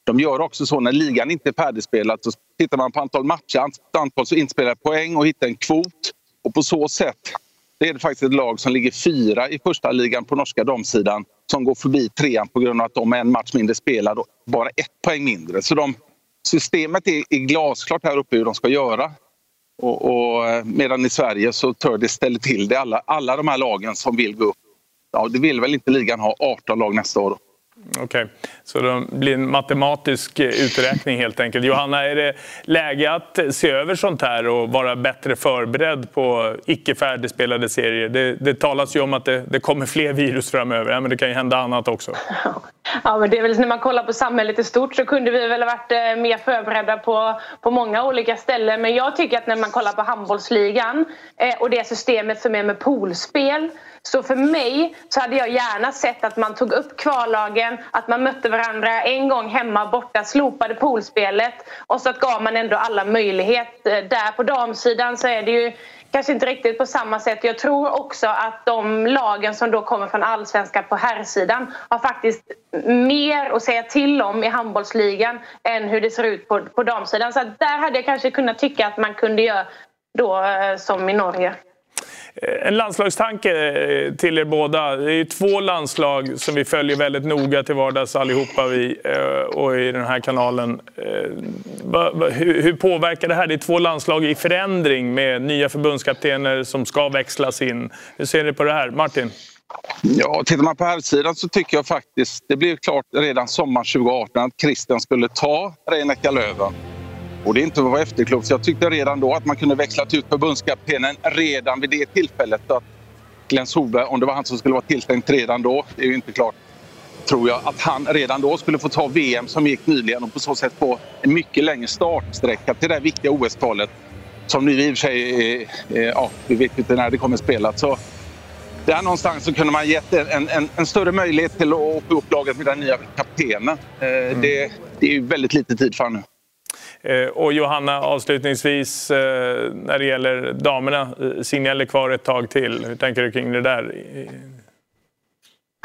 de gör också så när ligan inte är färdigspelad så tittar man på antal matcher, antal så inspelade poäng och hittar en kvot. Och på så sätt det är det faktiskt ett lag som ligger fyra i första ligan på norska damsidan som går förbi trean på grund av att de är en match mindre spelad och bara ett poäng mindre. Så de, systemet är, är glasklart här uppe hur de ska göra. Och, och, medan i Sverige så tör det ställer till det. Alla, alla de här lagen som vill gå upp, ja, det vill väl inte ligan ha 18 lag nästa år. Okej, okay. så det blir en matematisk eh, uträkning helt enkelt. Johanna, är det läge att se över sånt här och vara bättre förberedd på icke färdigspelade serier? Det, det talas ju om att det, det, kommer fler virus framöver, ja, men det kan ju hända annat också. Ja, men det är väl när man kollar på samhället i stort så kunde vi väl ha varit eh, mer förberedda på, på många olika ställen. Men jag tycker att när man kollar på handbollsligan eh, och det systemet som är med poolspel så för mig så hade jag gärna sett att man tog upp kvallagen, att man mötte varandra en gång hemma borta, slopade poolspelet och så gav man ändå alla möjlighet. Eh, där på damsidan så är det ju kanske inte riktigt på samma sätt. Jag tror också att de lagen som då kommer från allsvenskan på herrsidan har faktiskt mer att säga till om i handbollsligan än hur det ser ut på, på damsidan. Så där hade jag kanske kunnat tycka att man kunde göra då eh, som i Norge. Eh, en landslagstanke eh, till er båda. Det är två landslag som vi följer väldigt noga till vardags allihopa vi eh, och i den här kanalen. Hur påverkar det här? Det är två landslag i förändring med nya förbundskaptener som ska växlas in. Hur ser ni på det här? Martin? Ja, tittar man på här sidan så tycker jag faktiskt, det blev klart redan sommaren 2018 att Christian skulle ta Reinecka Löven. Och det är inte att vara efterklok. Så jag tyckte redan då att man kunde växla ut förbundskaptenen redan vid det tillfället. Att Glenn Solberg, om det var han som skulle vara tilltänkt redan då, det är ju inte klart, tror jag, att han redan då skulle få ta VM som gick nyligen och på så sätt få en mycket längre startsträcka till det här viktiga OS-kvalet. Som nu i och för sig, ja, vi vet inte när det kommer spelat. Så där någonstans så kunde man gett en, en, en, större möjlighet till att få upp laget med den nya kaptenen. Eh, mm. Det, det är ju väldigt lite tid för nu. Eh, och Johanna, avslutningsvis eh, när det gäller damerna. Eh, Signell är kvar ett tag till. Hur tänker du kring det där?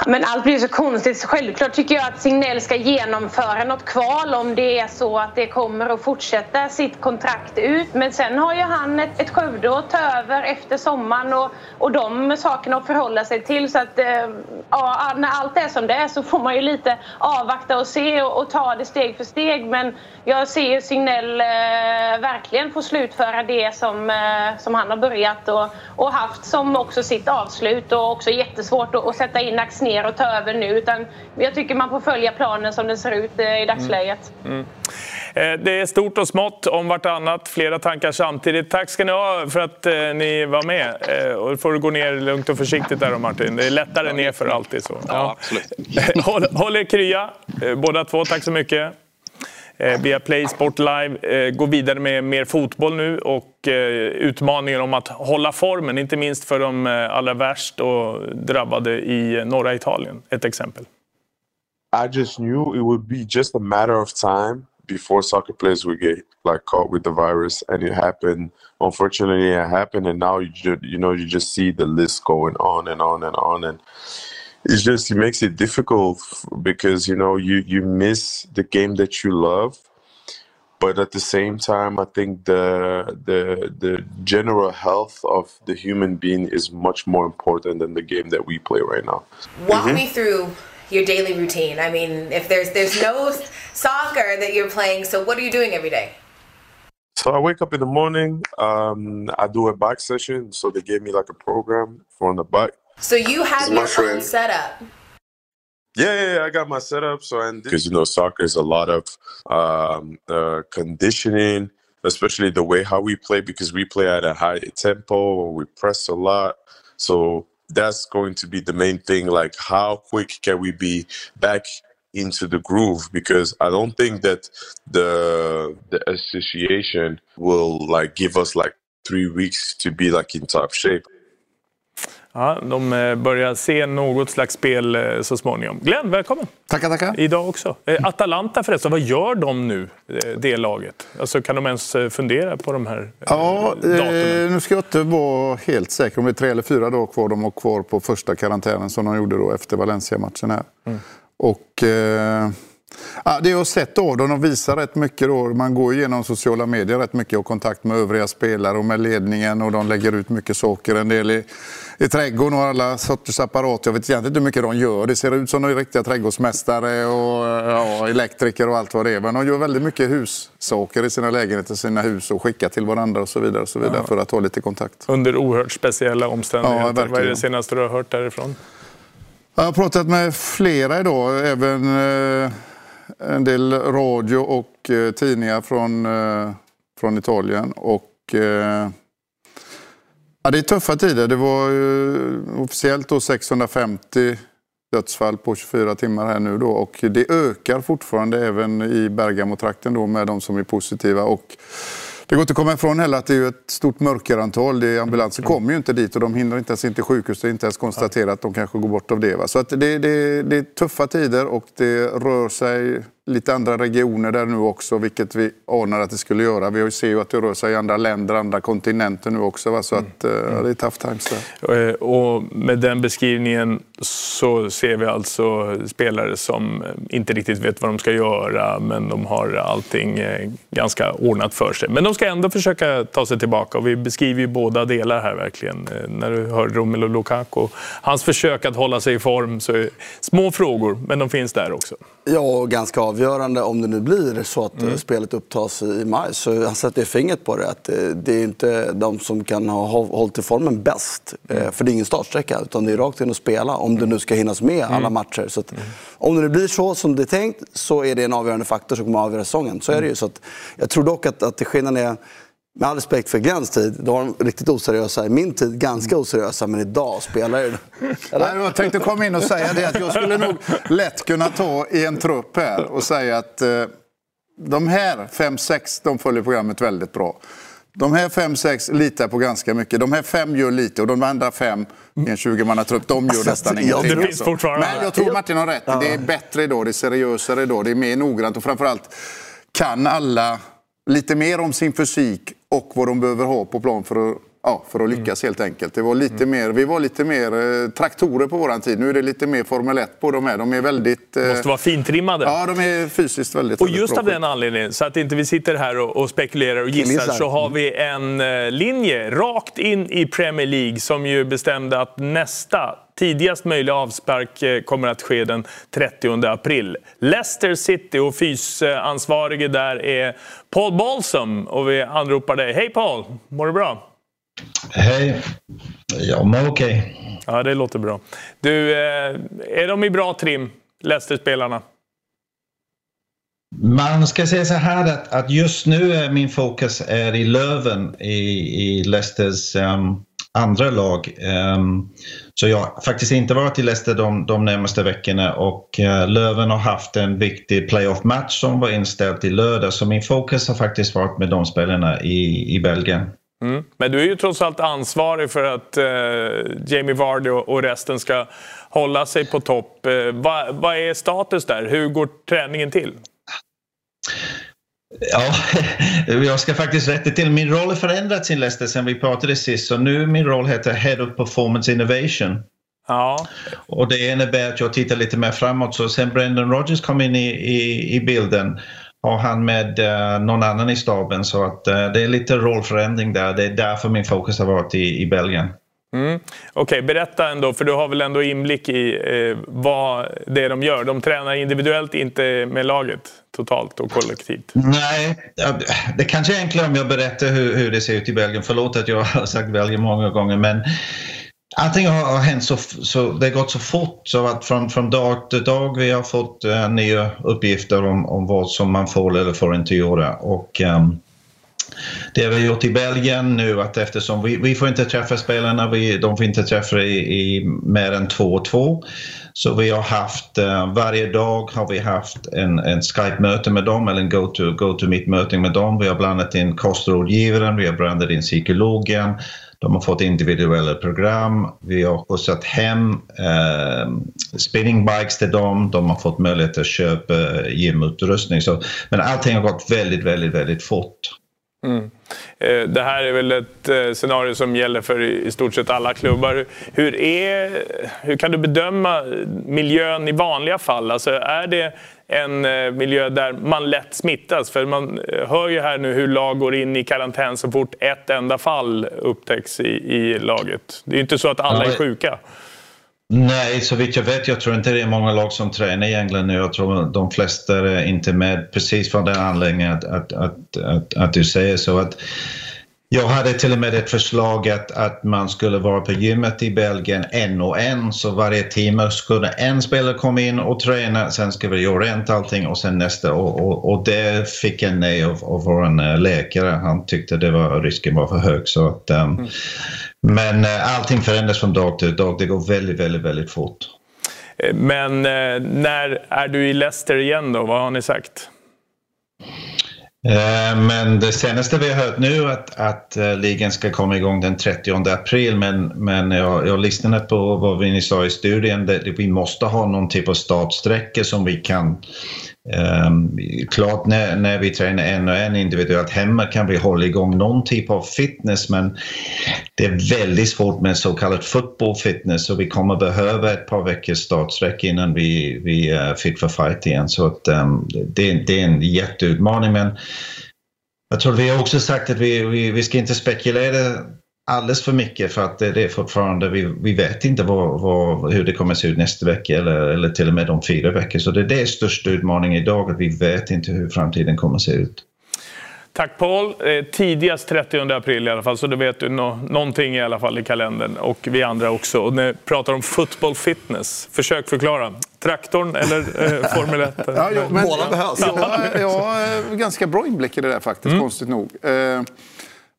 Men allt blir så konstigt. Självklart tycker jag att Signell ska genomföra något kval om det är så att det kommer att fortsätta sitt kontrakt ut. Men sen har ju han ett, ett Skövde att ta över efter sommaren och, och de sakerna att förhålla sig till. Så att eh, ja, ah, när allt är som det är så får man ju lite avvakta och se och, och ta det steg för steg. Men jag ser Signell eh, verkligen få slutföra det som, eh, som han har börjat och, och haft som också sitt avslut och också jättesvårt att, att sätta in Axnér ner och ta över nu. Utan jag tycker man får följa planen som den ser ut eh, i dagsläget. Mm. Mm. Eh, det är stort och smått om vartannat, flera tankar samtidigt. Tack ska ni ha för att eh, ni var med. Och då får du gå ner lugnt och försiktigt där Martin. Det är lättare ja, nerför alltid så. Ja, absolut. håll, håll er krya, båda två. Tack så mycket. Eh, via Play Sport Live eh, går vidare med mer fotboll nu och eh, utmaningen om att hålla formen, inte minst för de eh, allra värst och drabbade i eh, norra Italien. Ett exempel. I just knew it would be just a matter of time before soccer players would get like caught with the virus and it happened unfortunately it happened and now you just, you know you just see the list going on and on and on and it's just it makes it difficult because you know you you miss the game that you love but at the same time i think the the the general health of the human being is much more important than the game that we play right now walk mm-hmm. me through your daily routine i mean if there's there's no soccer that you're playing so what are you doing every day so I wake up in the morning. Um, I do a bike session. So they gave me like a program for the bike. So you have your own setup. Yeah, yeah, yeah, I got my setup. So and because you know soccer is a lot of um, uh, conditioning, especially the way how we play because we play at a high tempo, we press a lot. So that's going to be the main thing. Like how quick can we be back into the groove? Because I don't think that the the association will like give us like three weeks to be like in top shape. Ja, de eh, börjar se något slags spel eh, så småningom. Glenn, välkommen! Tackar, tackar! Idag också. Eh, Atalanta förresten, vad gör de nu, det laget? Alltså, kan de ens fundera på de här ja, datumen? Nu ska jag inte vara helt säker om det är tre eller fyra dagar kvar. De har kvar på första karantänen som de gjorde då efter Valencia-matchen här. Mm. Och... Eh... Ja, det jag har sett av dem, de visar rätt mycket då. Man går igenom sociala medier rätt mycket och kontakt med övriga spelare och med ledningen och de lägger ut mycket saker. En del i, i trädgården och alla sorters apparater. Jag vet egentligen inte hur mycket de gör. Det ser ut som de är riktiga trädgårdsmästare och ja, elektriker och allt vad det är. Men de gör väldigt mycket hussaker i sina lägenheter, sina hus och skickar till varandra och så vidare, och så vidare ja. för att ha lite kontakt. Under oerhört speciella omständigheter. Ja, Vad är det senaste du har hört därifrån? Jag har pratat med flera idag, även eh, en del radio och eh, tidningar från, eh, från Italien. Och, eh, ja, det är tuffa tider. Det var officiellt då 650 dödsfall på 24 timmar här nu då och det ökar fortfarande även i Bergamo-trakten då med de som är positiva. Och det går inte att komma ifrån heller att det är ett stort mörkerantal. Det är, ambulanser kommer ju inte dit och de hinner inte ens in till sjukhus. Det är inte ens konstaterat att de kanske går bort av det. Va? Så att det, det, det är tuffa tider och det rör sig lite andra regioner där nu också, vilket vi anar att det skulle göra. Vi ser ju att det rör sig i andra länder, andra kontinenter nu också. Va? Så att, mm. det är tough times där. Eh, och med den beskrivningen så ser vi alltså spelare som inte riktigt vet vad de ska göra, men de har allting eh, ganska ordnat för sig. Men de ska ändå försöka ta sig tillbaka och vi beskriver ju båda delar här verkligen. När du hör Romelu Lukaku, hans försök att hålla sig i form, så är små frågor, men de finns där också. Ja, och ganska avgörande om det nu blir så att mm. spelet upptas i maj. Så han sätter fingret på det. Att det är inte de som kan ha hållit i formen bäst. Eh, mm. För det är ingen startsträcka, utan det är rakt in och spela om det nu ska hinnas med alla mm. matcher. Så att, mm. Om det nu blir så som det är tänkt så är det en avgörande faktor som kommer att avgöra säsongen. Så är det ju. Så att, jag tror dock att, att skillnaden är med all respekt för Glens tid, då var de riktigt oseriösa. I min tid ganska oseriösa, men idag spelar det... Jag tänkte komma in och säga det att jag skulle nog lätt kunna ta i en trupp här och säga att eh, de här fem sex de följer programmet väldigt bra. De här fem sex litar på ganska mycket. De här fem gör lite och de andra fem i en 20-mannatrupp, de gör nästan ingenting. Det finns fortfarande. Men jag tror Martin har rätt. Det är bättre idag, det är seriösare idag, det är mer noggrant och framförallt kan alla lite mer om sin fysik och vad de behöver ha på plan för att, ja, för att lyckas mm. helt enkelt. Det var lite mm. mer, vi var lite mer eh, traktorer på våran tid. Nu är det lite mer Formel 1 på de här. De är väldigt... Eh, Måste vara fintrimmade. Ja, de är fysiskt väldigt Och just av den anledningen, så att inte vi sitter här och, och spekulerar och gissar, så har vi en eh, linje rakt in i Premier League som ju bestämde att nästa Tidigast möjliga avspark eh, kommer att ske den 30 april. Leicester City och fysansvarige där är Paul Balsam och vi anropar dig. Hej Paul! Mår du bra? Hej! Jag mår okej. Okay. Ja, det låter bra. Du, eh, är de i bra trim, Leicester-spelarna? Man ska säga så här att, att just nu är min fokus är i Löven i, i Leicesters um, andra lag. Um, så jag har faktiskt inte varit i Leicester de, de närmaste veckorna och uh, Löven har haft en viktig playoff-match som var inställd i lördag. Så min fokus har faktiskt varit med de spelarna i, i Belgien. Mm. Men du är ju trots allt ansvarig för att uh, Jamie Vardy och, resten ska hålla sig på topp. Uh, vad, vad är status där? Hur går träningen till? Ja, jag ska faktiskt rätta till. Min roll har förändrats i Leicester sen vi pratade sist. Så nu min roll heter Head of Performance Innovation. Ja. Och det innebär att jag tittar lite mer framåt. Så sen Brendan Rodgers kom in i, i, i bilden har han med uh, någon annan i staben. Så att uh, det är lite rollförändring där. Det är därför min fokus har varit i, i Belgien. Mm. Okej, okay, berätta ändå, för du har väl ändå inblick i eh, vad det är de gör. De tränar individuellt, inte med laget totalt och kollektivt. Nej, det kanske är enklare om jag berättar hur, hur det ser ut i Belgien. Förlåt att jag har sagt Belgien många gånger, men Allting har hänt så, så det har gått så fort så att från, från dag till dag vi har fått uh, nya uppgifter om, om vad som man får eller får inte göra. Och, um, det vi har gjort i Belgien nu att eftersom vi, vi får inte träffa spelarna, vi, de får inte träffa i, i mer än två och två. Så vi har haft, uh, varje dag har vi haft en, en Skype-möte med dem eller en go-to-meet-möte med dem. Vi har blandat in kostrådgivaren, vi har blandat in psykologen, de har fått individuella program. Vi har skjutsat hem eh, spinningbikes till dem. De har fått möjlighet att köpa gymutrustning. Så, men allting har gått väldigt, väldigt, väldigt fort. Mm. Eh, det här är väl ett eh, scenario som gäller för i stort sett alla klubbar. Hur, är, hur kan du bedöma miljön i vanliga fall? Alltså är det en eh, miljö där man lätt smittas? För man hör ju här nu hur lag går in i karantän så fort ett enda fall upptäcks i, i laget. Det är ju inte så att alla är sjuka. Nej, så vitt jag vet, jag tror inte det är många lag som tränar i England nu. Jag tror de flesta är inte med precis från den anledningen att, att, att, att, att du säger så. att Jag hade till och med ett förslag att, att man skulle vara på gymmet i Belgien en och en så varje timme skulle en spelare komma in och träna, sen ska vi göra rent allting och sen nästa och, och, och det fick jag nej av, av vår läkare. Han tyckte det var, risken var för hög. Så att, um, mm. Men uh, allting förändras från dag till dag. Det går väldigt, väldigt, väldigt fort. Men uh, när är du i Leicester igen då? Vad har ni sagt? Eh, men det senaste vi har hört nu är att, att eh, ligan ska komma igång den 30 april men, men jag, jag lyssnade på vad ni sa i studien, att vi måste ha någon typ av startsträcka som vi kan Um, klart när, när vi tränar en och en individuellt hemma kan vi hålla igång någon typ av fitness men det är väldigt svårt med så kallad football fitness så vi kommer behöva ett par veckors startsträck innan vi, vi är fit for fight igen. Så att, um, det, det, är en jätteutmaning men jag tror vi har också sagt att vi, vi, vi ska inte spekulera alldeles för mycket för att det är fortfarande, vi, vi vet inte vad, vad, hur det kommer att se ut nästa vecka eller, eller till och med om fyra veckor. Så det är det största utmaningen idag, att vi vet inte hur framtiden kommer att se ut. Tack Paul. Eh, tidigast 30 april i alla fall, så då vet du någonting i alla fall i kalendern. Och vi andra också. Och när vi pratar om football fitness, försök förklara. Traktorn eller eh, Formel 1? ja, jo, Båda behövs. Jag, jag har ganska bra inblick i det där faktiskt, mm. konstigt nog. Eh,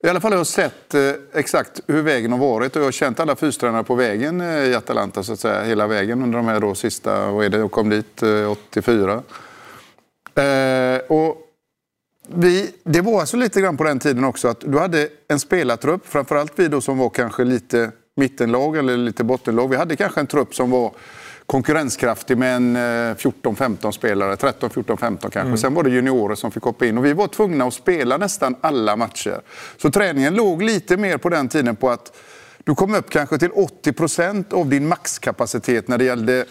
i alla fall har jag sett eh, exakt hur vägen har varit och jag har känt alla fystränare på vägen eh, i Atalanta så att säga, hela vägen under de här då sista, vad är det, jag kom dit eh, 84. Eh, och vi, det var alltså lite grann på den tiden också att du hade en spelartrupp, framförallt vi då som var kanske lite mittenlag eller lite bottenlag. Vi hade kanske en trupp som var konkurrenskraftig med en eh, 14-15 spelare, 13, 14, 15 kanske. Mm. Sen var det juniorer som fick hoppa in och vi var tvungna att spela nästan alla matcher. Så träningen låg lite mer på den tiden på att du kom upp kanske till 80 procent av din maxkapacitet när det gällde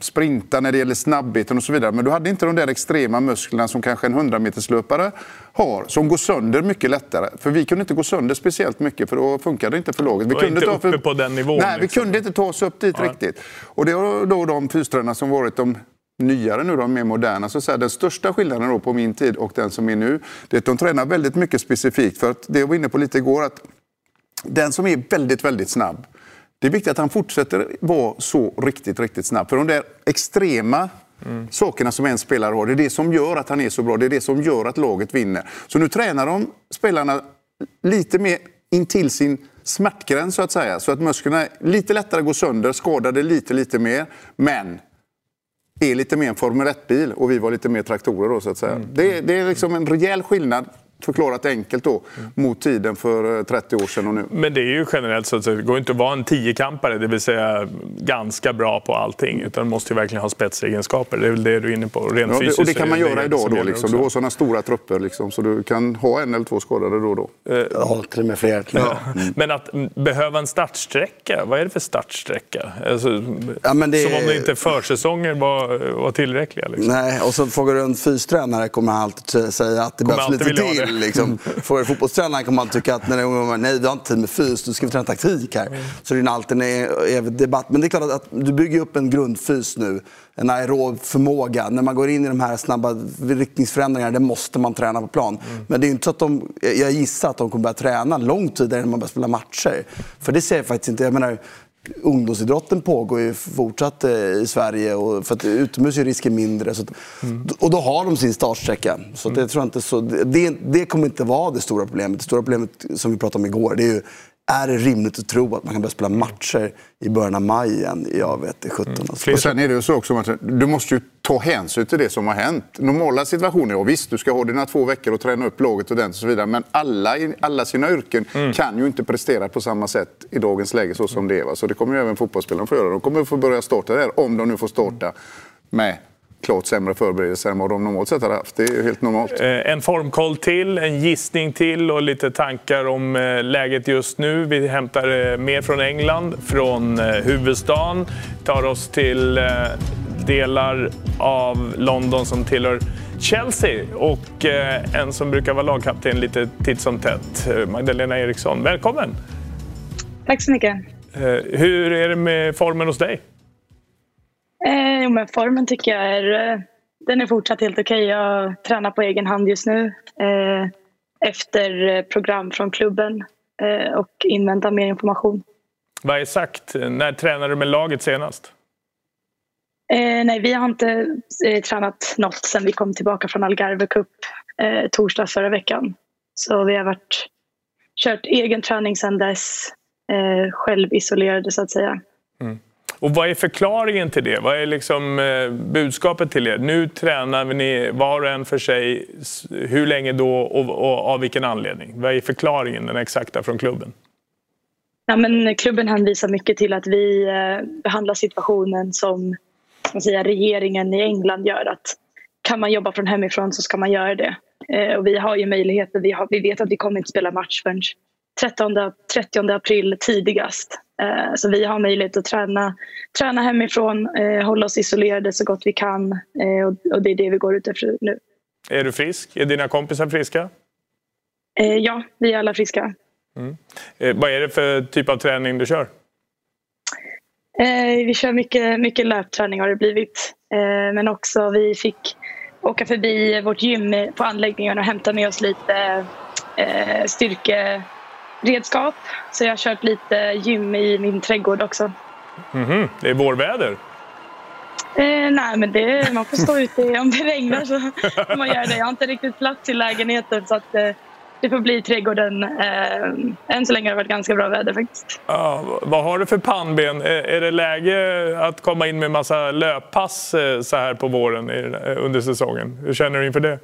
sprinta, när det gäller snabbheten och så vidare. Men du hade inte de där extrema musklerna som kanske en 100-meterslöpare har, som går sönder mycket lättare. För vi kunde inte gå sönder speciellt mycket, för då funkade det inte för laget. Vi kunde inte uppe för... på den nivån? Nej, liksom. vi kunde inte ta oss upp dit ja. riktigt. Och det var då de fystränarna som varit de nyare nu, de mer moderna. Så säga, den största skillnaden då på min tid och den som är nu, det är att de tränar väldigt mycket specifikt. För att det jag var inne på lite igår, att den som är väldigt, väldigt snabb, det är viktigt att han fortsätter vara så riktigt, riktigt snabb. För de där extrema mm. sakerna som en spelare har, det är det som gör att han är så bra. Det är det som gör att laget vinner. Så nu tränar de spelarna lite mer intill sin smärtgräns så att säga. Så att musklerna lite lättare går sönder, skadade lite, lite mer. Men är lite mer en Formel 1-bil och vi var lite mer traktorer då så att säga. Mm. Det, det, är liksom en rejäl skillnad förklarat enkelt då, mot tiden för 30 eh, år sedan och nu. Men det är ju generellt så att det går inte att vara en tiokampare, det vill säga ganska bra på allting, utan måste ju verkligen ha spetsegenskaper. Det är väl det du är inne på. Rent ja, det, och det kan man göra idag då. Liksom. Du har sådana stora trupper liksom, så du kan ha en eller två skadade då och då. Eh, ja, till och med fler. Ja. Mm. Men att behöva en startsträcka, vad är det för startsträcka? Alltså, ja, det... Som om det inte försäsonger var, var tillräckliga. Liksom. Nej, och så frågar du en fystränare kommer han alltid säga att det behövs lite till till. Liksom. Frågar fotbollstränaren kommer man tycka att när ungdomar, nej du har inte tid med fys, du ska träna taktik här. Mm. Så det är alltid en evig debatt. Men det är klart att, att du bygger upp en grundfys nu, en aerob förmåga. När man går in i de här snabba riktningsförändringarna, det måste man träna på plan. Mm. Men det är inte så att de, jag gissar att de kommer börja träna långt tidigare än man börjar spela matcher. För det ser jag faktiskt inte. Jag menar, ungdomsidrotten pågår ju fortsatt eh, i Sverige. Och för att utomhus är risken mindre. Så att, mm. Och då har de sin startsträcka. Så det, tror jag inte så, det, det kommer inte vara det stora problemet. Det stora problemet som vi pratade om igår, det är ju är det rimligt att tro att man kan börja spela matcher i början av maj igen? Jag vet det 17. Mm. Och sen är det ju så också, Martin, du måste ju ta hänsyn till det som har hänt. Normala situationer, ja visst, du ska ha dina två veckor och träna upp laget och den och så vidare. Men alla i alla sina yrken mm. kan ju inte prestera på samma sätt i dagens läge så som det är. Va? Så det kommer ju även fotbollsspelarna få göra. De kommer få börja starta där, om de nu får starta med klart sämre förberedelser än vad de normalt sett hade haft. Det är helt normalt. Eh, en formkoll till, en gissning till och lite tankar om eh, läget just nu. Vi hämtar eh, mer från England, från huvudstaden. Tar oss till delar av London som tillhör Chelsea och en som brukar vara lagkapten lite titt som tätt. Magdalena Eriksson, välkommen! Tack så mycket. Hur är det med formen hos dig? Eh, men formen tycker jag är, eh, den är fortsatt helt okej. Okay. Jag tränar på egen hand just nu. Eh, efter eh, program från klubben eh, och invänta mer information. Vad är sagt? När tränade du med laget senast? Eh, nej, vi har inte eh, tränat något sen vi kom tillbaka från Algarve Cup eh, torsdags förra veckan. Så vi har varit, kört egen träning sedan dess, eh, självisolerade så att säga. Mm. Och vad är förklaringen till det? Vad är liksom eh, budskapet till er? Nu tränar ni var och en för sig. Hur länge då och, och av vilken anledning? Vad är förklaringen, den exakta, från klubben? Ja, men klubben hänvisar mycket till att vi eh, behandlar situationen som man säga, regeringen i England gör. Att kan man jobba från hemifrån så ska man göra det. Eh, och vi har ju möjligheter. Vi, har, vi vet att vi kommer inte spela match förrän 13, 30 april tidigast. Eh, så vi har möjlighet att träna, träna hemifrån, eh, hålla oss isolerade så gott vi kan. Eh, och, det är det vi går ut efter nu. Är du frisk? Är dina kompisar friska? Ja, vi är alla friska. Mm. Vad är det för typ av träning du kör? Vi kör mycket, mycket löpträning har det blivit. Men också vi fick åka förbi vårt gym på anläggningen och hämta med oss lite eh, styrkeredskap. Så jag har kört lite gym i min trädgård också. Mm -hmm. Det är vårväder? Eh, nej, men det, man får stå ute om det regnar så man göra det. Jag har inte riktigt plats i lägenheten så att eh, det får bli trädgården. Eh, än så länge har det varit ganska bra väder faktiskt. Ja, vad har du för pannben? Är, är det läge att komma in med massa löppass eh, så här på våren under säsongen? Hur känner du inför det?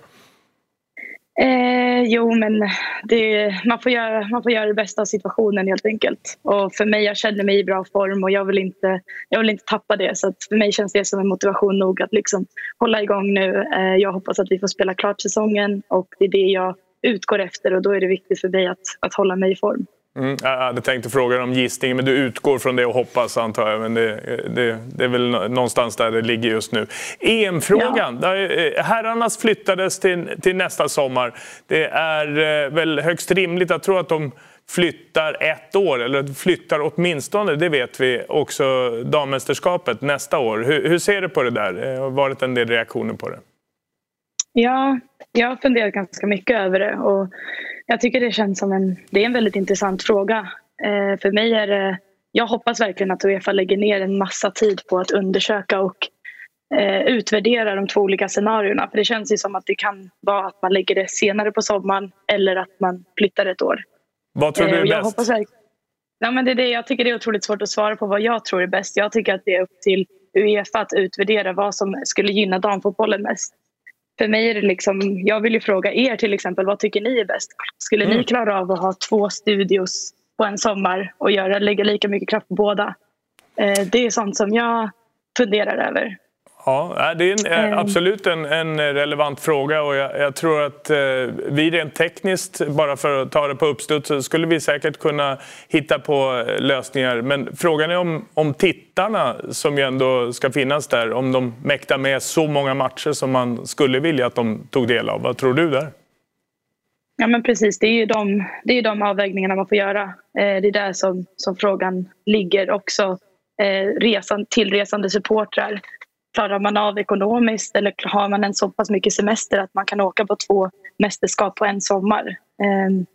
Eh, jo, men det, man, får göra, man får göra det bästa av situationen helt enkelt. Och för mig, jag känner mig i bra form och jag vill inte, jag vill inte tappa det. Så för mig känns det som en motivation nog att liksom hålla igång nu. Eh, jag hoppas att vi får spela klart säsongen och det är det jag utgår efter och då är det viktigt för mig att, att hålla mig i form. Mm, jag hade tänkt fråga om gissningen, men du utgår från det och hoppas antar jag. Men det, det, det är väl någonstans där det ligger just nu. EM-frågan. Ja. Eh, herrarnas flyttades till, till nästa sommar. Det är eh, väl högst rimligt att tro att de flyttar ett år, eller flyttar åtminstone, det vet vi, också dammästerskapet nästa år. Hur, hur ser du på det där? Det har varit en del reaktioner på det. Ja, jag har funderat ganska mycket över det och jag tycker det känns som en, det är en väldigt intressant fråga. Eh, för mig är det, jag hoppas verkligen att Uefa lägger ner en massa tid på att undersöka och eh, utvärdera de två olika scenarierna. För det känns ju som att det kan vara att man lägger det senare på sommaren eller att man flyttar ett år. Vad tror du är eh, bäst? Hoppas ja, men det är det, jag tycker det är otroligt svårt att svara på vad jag tror är bäst. Jag tycker att det är upp till Uefa att utvärdera vad som skulle gynna damfotbollen mest för mig är det liksom, jag vill ju fråga er till exempel, vad tycker ni är bäst? Skulle mm. ni klara av att ha två studios på en sommar och göra, lägga lika mycket kraft på båda? Eh, det är sånt som jag funderar över. Ja, det är en, eh, absolut en, en, relevant fråga och jag, jag tror att eh, vi rent tekniskt, bara för att ta det på uppstuds, så skulle vi säkert kunna hitta på eh, lösningar. Men frågan är om, om tittarna som ju ändå ska finnas där, om de mäktar med så många matcher som man skulle vilja att de tog del av. Vad tror du där? Ja men precis, det är ju de, det är de avvägningarna man får göra. Eh, det är där som, som frågan ligger också. Eh, resan, tillresande supportrar klarar man av ekonomiskt eller har man en så pass mycket semester att man kan åka på två mästerskap på en sommar? Ehm,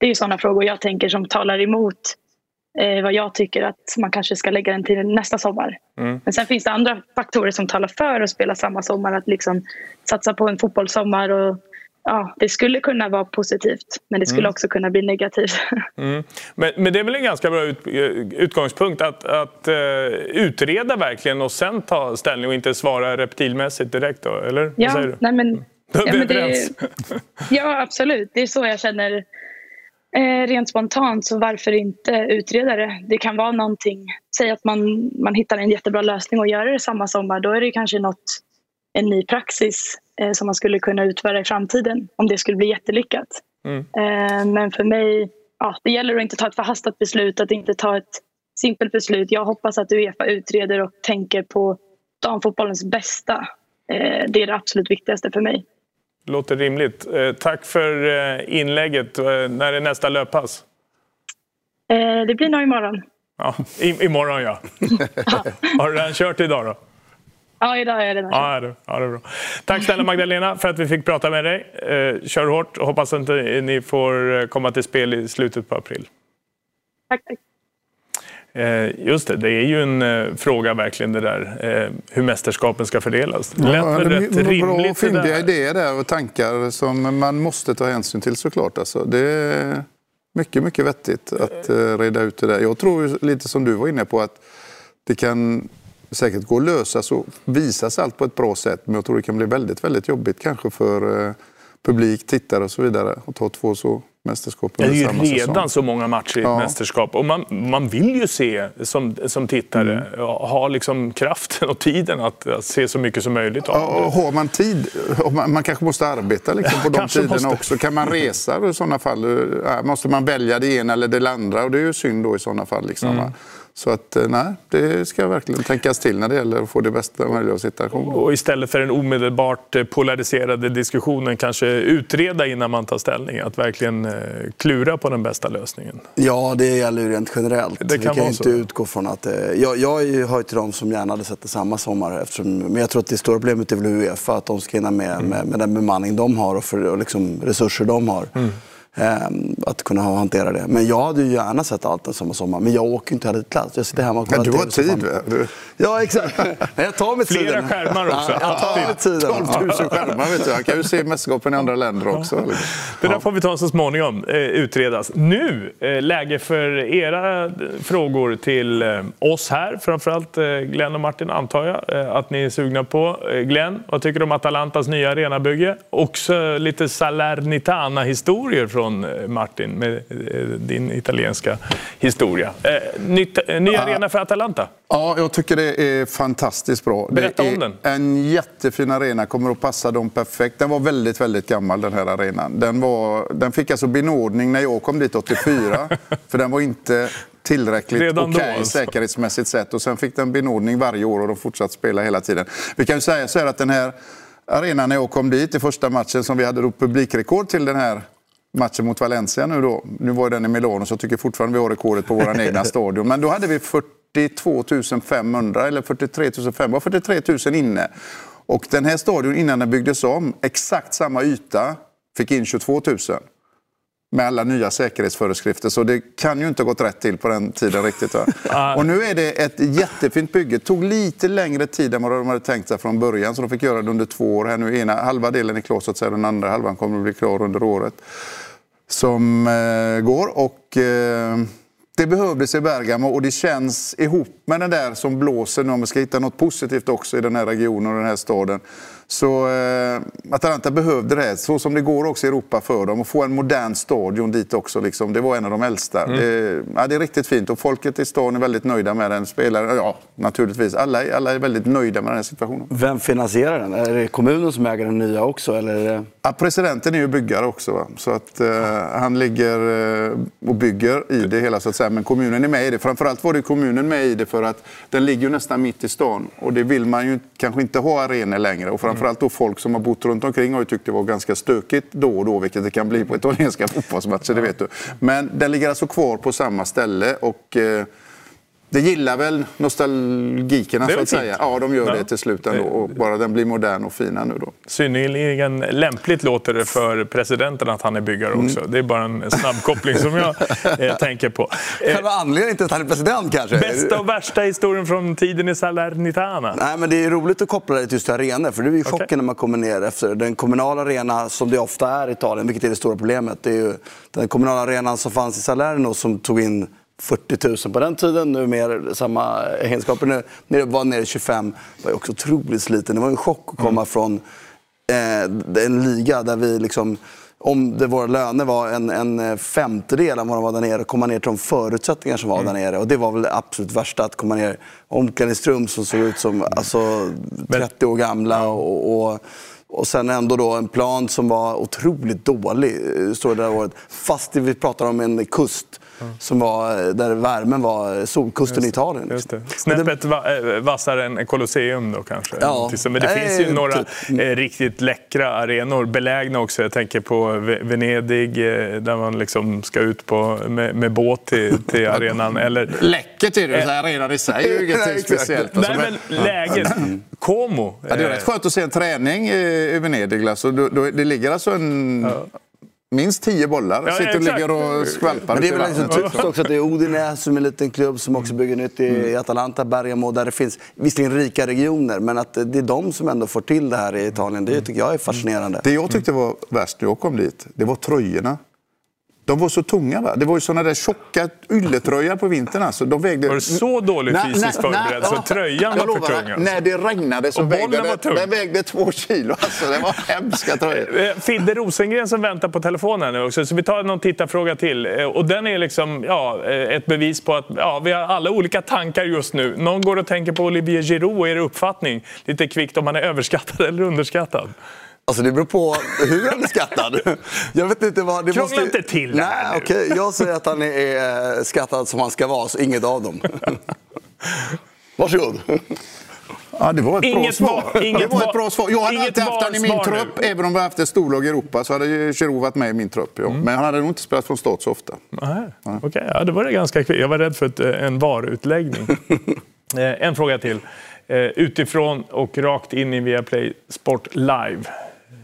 det är ju sådana frågor jag tänker som talar emot eh, vad jag tycker att man kanske ska lägga den till nästa sommar. Mm. Men sen finns det andra faktorer som talar för att spela samma sommar. Att liksom satsa på en fotbollssommar och ja, det skulle kunna vara positivt men det skulle mm. också kunna bli negativt. Mm. Men, men, det är väl en ganska bra ut, utgångspunkt att, att uh, utreda verkligen och sen ta ställning och inte svara reptilmässigt direkt då, eller? Ja, Vad säger du? Nej, men, ja, men det, ja, absolut. Det är så jag känner eh, rent spontant. Så varför inte utreda det? Det kan vara någonting. Säg att man, man hittar en jättebra lösning och gör det samma sommar. Då är det kanske något, en ny praxis eh, som man skulle kunna utföra i framtiden om det skulle bli jättelyckat. Mm. Eh, men för mig, ja, det gäller att inte ta ett förhastat beslut, att inte ta ett simpelt beslut. Jag hoppas att Uefa utreder och tänker på damfotbollens bästa. Eh, det är det absolut viktigaste för mig. Låter rimligt. Eh, tack för eh, inlägget. Eh, när är nästa löppass? Det blir nog imorgon. Ja, imorgon ja. Har du redan kört idag då? Ja, idag är jag redan Ja, det är det. ja, det är bra. Tack snälla Magdalena för att vi fick prata med dig. Eh, kör hårt. Hoppas att ni får eh, komma till spel i slutet på april. Tack, tack. Eh, just det, det är ju en fråga verkligen det där hur mästerskapen ska fördelas. Det lät Ja, väl det rätt är bra rimligt och det fyndiga där. idéer där och tankar som man måste ta hänsyn till såklart. Alltså, det är mycket, mycket vettigt att reda ut det där. Jag tror lite som du var inne på att det kan säkert gå att lösa så visas allt på ett bra sätt. Men jag tror det kan bli väldigt, väldigt jobbigt kanske för eh, publik, tittare och så vidare att ta två så mästerskap Det är under ju samma redan säsong. så många matcher i ett Ja. mästerskap. Och man, man vill ju se som, som tittare, Mm. ha liksom kraften och tiden att, att se så mycket som möjligt av Ja, och har man tid, man, man kanske måste arbeta liksom på de tiderna måste. också. Kan man resa i sådana fall? Måste man välja det ena eller det andra? Och det är ju synd då i sådana fall. Liksom, Mm. Så att eh, nej, det ska verkligen tänkas till när det gäller att få det bästa möjliga situation. Och istället för den omedelbart eh, polariserade diskussionen kanske utreda innan man tar ställning. Att verkligen eh, klura på den bästa lösningen. Ja, det gäller ju rent generellt. Det Vi kan kan ju vara inte så. utgå från att... Jag, jag hör ju till dem som gärna hade sett det samma sommar. Eftersom, men jag tror att det stora problemet är väl Uefa, att de ska hinna med, Mm. med, med den bemanning de har och, för, och liksom resurser de har. Mm. Ehm, att kunna ha- hantera det. Men jag hade ju gärna sett allt en samma sommar. Men jag åker inte heller till plats. Jag sitter hemma och Men kollar du har tid. Du- Ja, exakt. Jag tar mig Flera tiden. skärmar också. Ja, jag tar mig tiden. 12 000 skärmar vet du. Han kan ju se mästerskapen i andra länder också. Det där får vi ta så småningom eh, utredas. Nu, eh, läge för era eh, frågor till oss här, framförallt Glenn och Martin antar jag att ni är sugna på. Glenn, vad tycker du om Atalantas nya arenabygge? Också lite Salernitana-historier från eh, Martin med eh, din italienska historia. Eh, nytt, ny arena för Atalanta. Ja, jag tycker det är fantastiskt bra. Berätta om den. En jättefin arena, kommer att passa dem perfekt. Den var väldigt, väldigt gammal den här arenan. Den, var, den fick alltså benådning när jag kom dit 84. för den var inte tillräckligt okej alltså. säkerhetsmässigt sett. Och sen fick den benådning varje år och de fortsatte spela hela tiden. Vi kan ju säga så här att den här arenan när jag kom dit i första matchen som vi hade då publikrekord till den här matchen mot Valencia nu då. Nu var den i Milano så jag tycker fortfarande vi har rekordet på vår egna stadion. Men då hade vi 42 500 eller 43 500, 43 000 inne. Och den här stadion innan den byggdes om, exakt samma yta, fick in 22 000 med alla nya säkerhetsföreskrifter. Så det kan ju inte ha gått rätt till på den tiden riktigt. Va? Och nu är det ett jättefint bygge. Det tog lite längre tid än vad de hade tänkt sig från början. Så de fick göra det under två år. Här nu ena halva delen är klar så att säga. Den andra halvan kommer att bli klar under året som eh, går. Och eh, det behövdes i Bergamo och det känns ihop med den där som blåser nu. Om vi ska hitta något positivt också i den här regionen och den här staden. Så eh, Atalanta behövde det, så som det går också i Europa för dem. Att få en modern stadion dit också. Liksom. Det var en av de äldsta. Mm. Det, ja, det är riktigt fint och folket i stan är väldigt nöjda med den. Spelare, ja naturligtvis. Alla, alla är väldigt nöjda med den här situationen. Vem finansierar den? Är det kommunen som äger den nya också? Eller. Ja, presidenten är ju byggare också. Va? Så att eh, han ligger eh, och bygger i det hela så att säga. Men kommunen är med i det. Framförallt var det kommunen med i det för att den ligger ju nästan mitt i stan. Och det vill man ju kanske inte ha arenor längre. Och framförallt då folk som har bott runt omkring har ju tyckt det var ganska stökigt då och då. Vilket det kan bli på italienska fotbollsmatcher, det vet du. Men den ligger alltså kvar på samma ställe. Och, eh, det gillar väl nostalgikerna så att säga. fint. Ja, de gör Ja. det till slut ändå. Och bara den blir modern och fin nu då. Synnerligen lämpligt låter det för presidenten att han är byggare också. Mm. Det är bara en snabb koppling som jag eh, tänker på. Eh, Själva anledningen till att han är president kanske? bästa och värsta historien från tiden i Salernitana? Nej, men det är roligt att koppla det till just arenor. För det är ju chocken Okej. när man kommer ner efter den kommunala arena som det ofta är i Italien, vilket är det stora problemet. Det är ju den kommunala arenan som fanns i Salerno som tog in 40 000 på den tiden. Nu mer samma egenskaper. Nu nu var nere i 25. Det var också otroligt sliten. Det var en chock att komma från eh, en liga där vi liksom om det våra löner var en, en femtedel av vad de var där nere, komma ner till de förutsättningar som var där nere. Och det var väl det absolut värsta, att komma ner omklädningsrum som såg ut som alltså, 30 år gamla och, och, Och sen ändå då en plan som var otroligt dålig, eh, står det där året. Fast vi pratar om en kust som var, där värmen var solkusten i Italien. Just det. Snäppet va eh, vassare än Colosseum då kanske? Ja. Men det finns ju några typ. eh, riktigt läckra arenor belägna också. Jag tänker på Ve- Venedig eh, där man liksom ska ut på, med, med båt till, till arenan. Eller, Läckert är det redan i sig är ju ingenting speciellt. Alltså, Nej, men läget. Como. Ja, det är eh, rätt skönt att se en träning i, Venedig. Alltså, det ligger alltså en, minst tio bollar. Ja, sitter och ligger och skvalpar. Men det är väl liksom vattnet. typiskt också att det är Udine som är en liten klubb som också bygger nytt i, i Atalanta, Bergamo, där det finns visserligen rika regioner, men att det är de som ändå får till det här i Italien, det tycker jag är fascinerande. Det jag tyckte var värst när jag kom dit, det var tröjorna. De var så tunga. Va? Det var ju såna där tjocka ylletröjor på vintern. Alltså. De vägde... Var du så dåligt fysiskt nej, förberedd så ja, tröjan var för tung? alltså? När det regnade så Och vägde var tung. det, den vägde två kilo. Alltså. Det var hemska tröjor. Eh, Fidde Rosengren som väntar på telefonen nu också, så vi tar någon tittarfråga till. Eh, Och den är liksom ja, eh, ett bevis på att ja, vi har alla olika tankar just nu. Någon går och tänker på Olivier Giroud, er uppfattning? Lite kvickt om han är överskattad eller underskattad? Alltså det beror på hur han är skattad. Jag vet inte vad... Det Krångla inte till det Nej, här nu. okej. Jag säger att han är är skattad som han ska vara, så inget av dem. Varsågod. Ja, det var ett Inget bra svar. inget det var ett bra svar. Jag hade alltid haft honom i min valsvar nu. trupp. Även om vi haft ett storlag i Europa så hade Giroud varit med i min trupp. Ja. Men han hade nog inte spelat från start så ofta. Nej. Okej, ja, det var det ganska kvickt. Jag var rädd för ett, eh, en VAR-utläggning. Eh, en fråga till. Eh, Utifrån och rakt in i Viaplay Sport Live.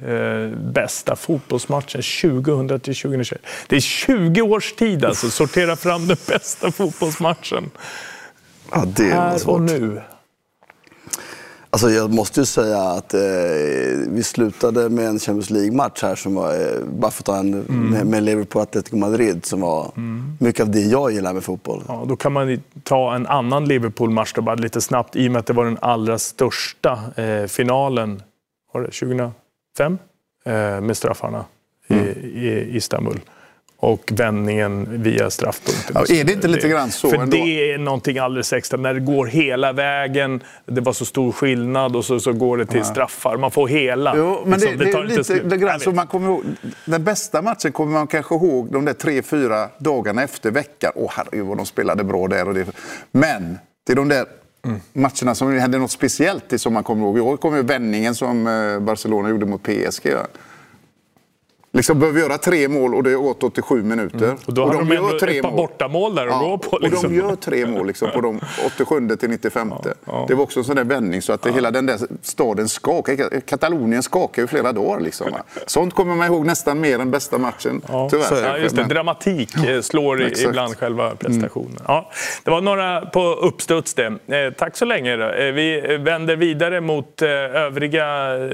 Eh, bästa fotbollsmatchen 2000 till 2021. Det är 20 års tid alltså. Sortera fram den bästa fotbollsmatchen. Ja, det var Här och svårt. nu. Alltså jag måste ju säga att eh, vi slutade med en Champions League-match här som var, eh, bara för att ta en Mm. med, med Liverpool Atletico Madrid, som var mycket av det jag gillar med fotboll. Ja, då kan man ta en annan Liverpool-match då, bara lite snabbt i och med att det var den allra största eh, finalen var det 2005 eh, med straffarna i, i Istanbul. Och vändningen via straffpunkten. Ja, är det inte lite grann så För ändå? det är någonting alldeles extra. När det går hela vägen, det var så stor skillnad och så, så går det till straffar. Man får hela. Jo, men Liksom, det, det, tar är lite det grann så man kommer ihåg, Den bästa matchen kommer man kanske ihåg de där tre, fyra dagarna efter veckan. Åh herregud vad de spelade bra där. Och det. Men det är de där matcherna som hände något speciellt i som man kommer ihåg. I år kommer ju vändningen som eh, Barcelona gjorde mot PSG. Ja. Liksom behöver göra tre mål och det åt 87 minuter. Mm. Och då hade de ändå ett par mål. bortamål där att gå på. Och Liksom. de gör tre mål liksom, på de 87 till 95. Det var också en sån där vändning så att det, hela den där staden skakade. Katalonien skakade i flera dagar. Liksom. Sånt kommer man ihåg nästan mer än bästa matchen. Tyvärr. Ja, just det. Men- Dramatik eh, slår i-. Mm. ibland själva prestationen. Ja, det var några på uppstuds det. Eh, tack så länge. Då. Eh, vi vänder vidare mot eh, övriga eh,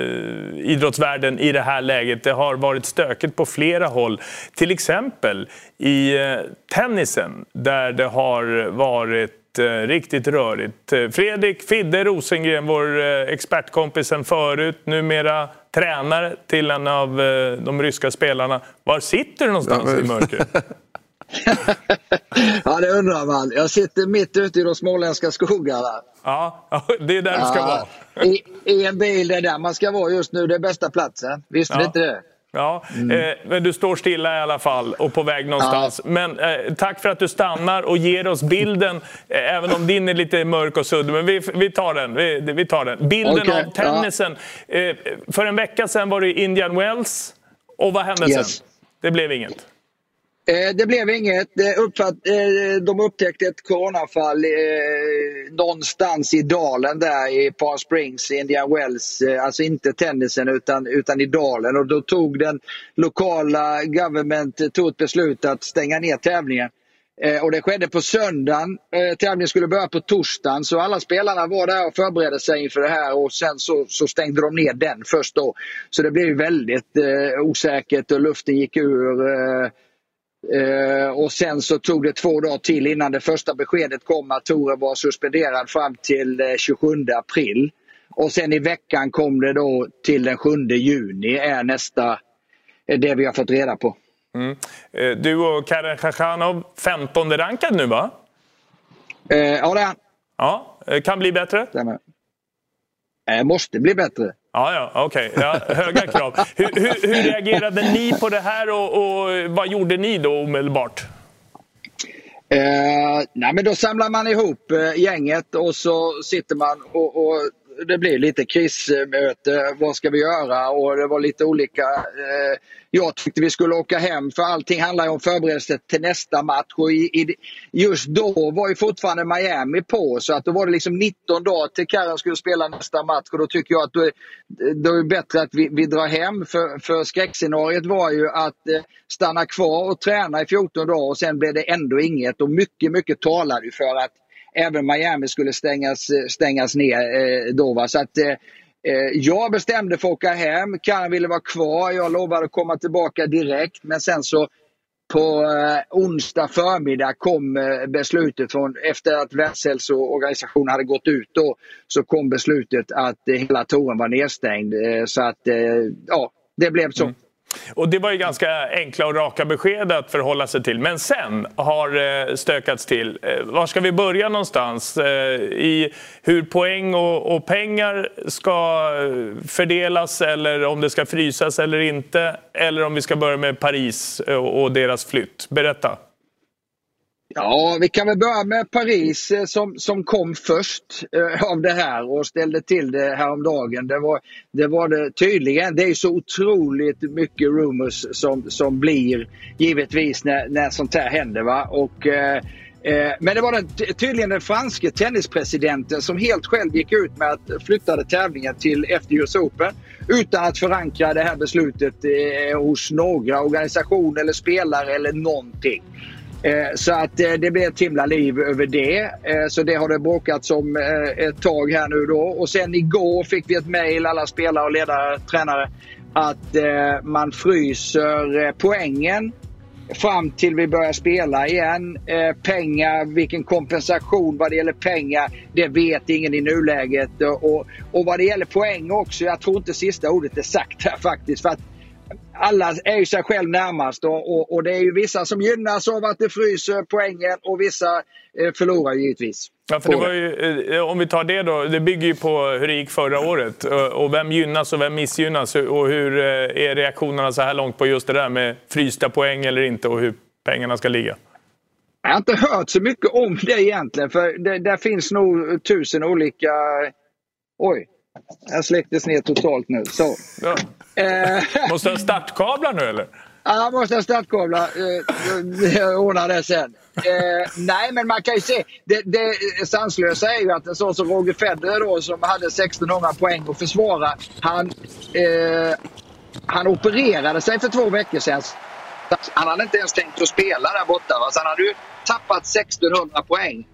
idrottsvärlden i det här läget. Det har varit stökigt på flera håll. Till exempel i eh, tennisen där det har varit eh, riktigt rörigt. Fredrik Fidde Rosengren, vår eh, expertkompis sen förut, numera tränare till en av de ryska spelarna. Var sitter du någonstans Ja, men- i mörkret? Ja, det undrar man. Jag sitter mitt ute i de småländska skogarna. Ja, det är där du ska Ja, vara. I, I en bil, det är där man ska vara just nu. Det är bästa platsen. Visste Ja. ni inte det? Ja, eh, men du står stilla i alla fall och på väg någonstans. Men eh, tack för att du stannar och ger oss bilden, eh, även om din är lite mörk och suddig. Men vi, vi tar den. Vi, vi tar den. Bilden Okej, av tennisen. Eh, för en vecka sedan var det Indian Wells. Och vad hände Yes. sen? Det blev inget. Eh, det blev inget. Eh, de upptäckte ett coronafall eh, någonstans i dalen där i Palm Springs, Indian Wells. Alltså inte tennisen utan, utan i dalen. Och då tog den lokala government tog ett beslut att stänga ner tävlingen. Och det skedde på söndagen. Tävlingen skulle börja på torsdagen så alla spelarna var där och förberedde sig inför det här och sen så, så stängde de ner den först då. Så det blev ju väldigt eh, osäkert och luften gick ur. Eh, Eh, och sen så tog det två dagar till innan det första beskedet kom att touren var suspenderad fram till eh, 27 april. Och sen i veckan kom det då till den 7 juni är nästa, är det vi har fått reda på. Mm. Eh, du och Karen Khachanov, 15 rankad nu va? Eh, ja, det är han. Ja, eh, kan bli bättre? Stämmer. Eh, måste bli bättre. Ja, ja, okej. Okay. Ja, höga krav. Hur, hur, hur, reagerade ni på det här och, och vad gjorde ni då omedelbart? Eh, nej, men då samlar man ihop eh, gänget och så sitter man och, och det blir lite krismöte. Vad ska vi göra? Och det var lite olika. Eh, jag tyckte vi skulle åka hem för allting handlar ju om förberedelse till nästa match. Och i, i, just då var ju fortfarande Miami på så att då var det liksom 19 dagar till Karin skulle spela nästa match. Och då tycker jag att då är, då är det bättre att vi, vi drar hem. För, för skräckscenariet var ju att eh, stanna kvar och träna i 14 dagar och sen blev det ändå inget. Och mycket, mycket talade för att även Miami skulle stängas, eh, stängas ner eh, då. Va? Så att, eh, eh, jag bestämde för att åka hem. Karin ville vara kvar. Jag lovade att komma tillbaka direkt. Men sen så på eh, onsdag förmiddag kom eh, beslutet från, efter att Världshälsoorganisationen hade gått ut då, så kom beslutet att eh, hela touren var nedstängd. Eh, så att, eh, ja, det blev så. Mm. Och det var ju ganska enkla och raka besked att förhålla sig till. Men sen har det stökats till. Eh, var ska vi börja någonstans? Eh, I hur poäng och, och pengar ska fördelas eller om det ska frysas eller inte. Eller om vi ska börja med Paris och deras flytt. Berätta. Ja, vi kan väl börja med Paris eh, som, som kom först eh, av det här och ställde till det häromdagen. Det var det, var det tydligen. Det är så otroligt mycket rumors som, som blir givetvis när, när sånt här händer. Va? Och, eh, eh, men det var den, tydligen den franske tennispresidenten som helt själv gick ut med att flytta tävlingen till efter US Open utan att förankra det här beslutet eh, hos några organisationer eller spelare eller någonting. Eh, så att eh, det blir ett himla liv över det. Eh, så det har det bråkats om ett tag här nu då. Och sen igår fick vi ett mejl, alla spelare och ledare, tränare, att man fryser poängen fram till vi börjar spela igen. pengar, vilken kompensation vad det gäller pengar, det vet ingen i nuläget. Och, och vad det gäller poäng också, jag tror inte sista ordet är sagt här faktiskt. För att alla är ju sig själv närmast och, och, och, det är ju vissa som gynnas av att det fryser poängen och vissa eh, förlorar givetvis. Ja, för det var ju, eh, om vi tar det då, det bygger ju på hur det gick förra året. Och vem gynnas och vem missgynnas? Och hur eh, är reaktionerna så här långt på just det där med frysta poäng eller inte och hur pengarna ska ligga? Jag har inte hört så mycket om det egentligen, för det, där finns nog tusen olika... Oj, jag släcktes ner totalt nu. Så. Ja. Eh. Måste ha startkablar nu eller? Ja, måste ha startkablar. Eh, jag ordnar det sen. Eh, nej, men man kan ju se. Det, det sanslösa är ju att en sån som Roger Federer då, som hade 1600 poäng att försvara. Han, eh, han opererade sig för två veckor sedan. Han hade inte ens tänkt att spela där borta. Va? Så han hade ju tappat 1600 poäng.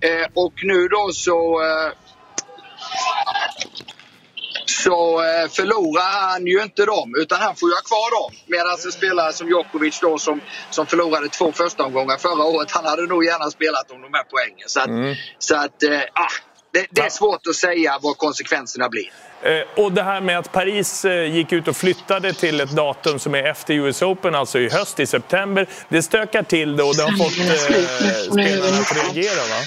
Eh, och nu då så eh, så eh, förlorar han ju inte dem utan han får ju ha kvar dem. Medan en spelare som Djokovic då som, som förlorade två första omgångar förra året, han hade nog gärna spelat om de här poängen. Så att, mm. så att eh, ah, det, det, är svårt att säga vad konsekvenserna blir. Eh, och det här med att Paris gick ut och flyttade till ett datum som är efter US Open, alltså i höst, i september. Det stökar till det och det har fått eh, spelarna att reagera va?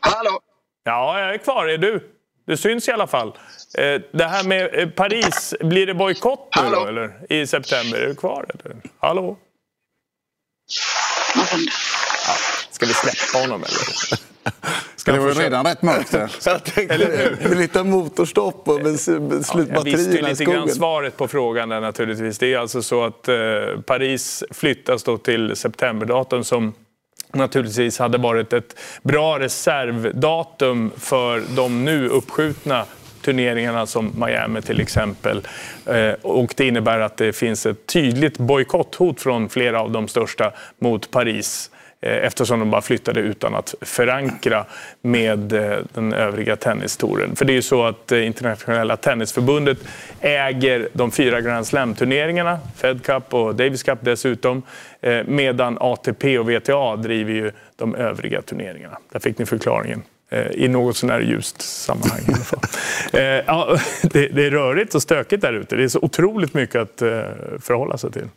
Hallå? Ja, jag är kvar. Är du? Det syns i alla fall. Eh, det här med eh, Paris, blir det bojkott nu då, eller? I september? Är du kvar? Eller? Hallå? Ja, ska vi släppa honom eller? Ska det var ju redan rätt mörkt där. jag tänkte lite motorstopp och slut ja, Jag visste ju lite grann svaret på frågan där naturligtvis. Det är alltså så att eh, Paris flyttas då till septemberdatum som naturligtvis hade varit ett bra reservdatum för de nu uppskjutna turneringarna som Miami till exempel. Eh, och det innebär att det finns ett tydligt bojkotthot från flera av de största mot Paris eftersom de bara flyttade utan att förankra med eh, den övriga tennistouren. För det är ju så att eh, internationella tennisförbundet äger de fyra Grand Slam-turneringarna, Fed Cup och Davis Cup dessutom, medan ATP och WTA driver ju de övriga turneringarna. Där fick ni förklaringen i något sånär ljust sammanhang i alla fall. ja, det, är rörigt och stökigt där ute. Det är så otroligt mycket att förhålla sig till.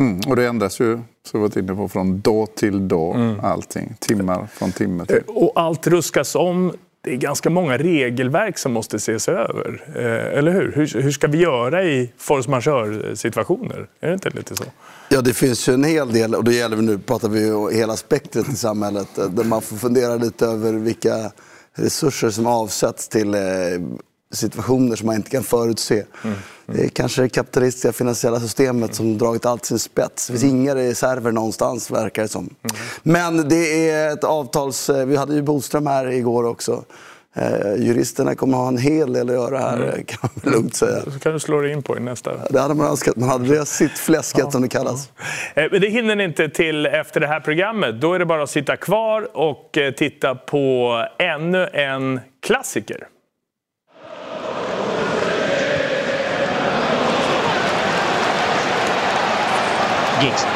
Mm, och det ändras ju, som vi varit inne på, från dag till dag. Mm. Allting. Timmar från timme till. Och allt ruskas om det är ganska många regelverk som måste ses över. Eh, eller hur? hur? hur? ska vi göra i force majeure-situationer? Är det inte lite så? Ja, det finns ju en hel del, och det gäller vi nu, pratar vi ju hela spektret i samhället, eh, där man får fundera lite över vilka resurser som avsätts till eh, situationer som man inte kan förutse. Mm. Mm. Det är kanske det kapitalistiska finansiella systemet som dragit allt sin spets. Det finns mm. inga reserver någonstans verkar det som. Mm. Men det är ett avtals... Eh, vi hade ju Boström här igår också. Eh, juristerna kommer ha en hel del att göra här, mm. kan man lugnt säga. Så kan du slå dig in på i nästa. Det hade man önskat. Man hade det sitt fläsket ja, som det kallas. Ja. Eh, men det hinner ni inte till efter det här programmet. Då är det bara att sitta kvar och eh, titta på ännu en klassiker. Giggs.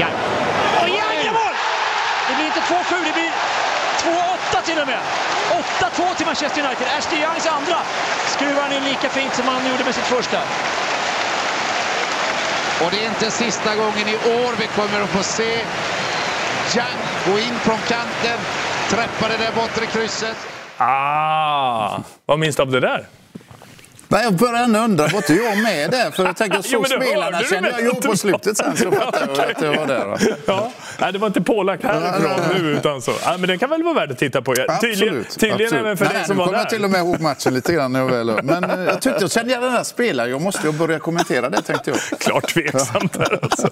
Ja. Och ja, mål! Det blir inte 2-7, det blir 2-8 till och med. 8-2 till Manchester United. Ashley Youngs andra skruvar han in lika fint som han gjorde med sitt första. Och det är inte sista gången i år vi kommer att få se Young gå in från kanten, träffa det där bortre krysset. Ah, vad minns du av det där? Nej, jag börjar ändå undra, var inte jag med där? För jag tänker, så spelarna kände jag ju på slutet sen så fattade jag att jag var där. Va? Ja. Nej, det var inte pålagt härifrån nu utan så. Ja, men den kan väl vara värd att titta på. Tydligen, absolut, tydligen absolut. även för nej, dig som var där. Nu kommer jag till och med ihåg matchen lite grann. När jag väl, men eh, jag tyckte jag kände igen den här spelaren. Jag måste ju börja kommentera det tänkte jag. Klart tveksamt där alltså.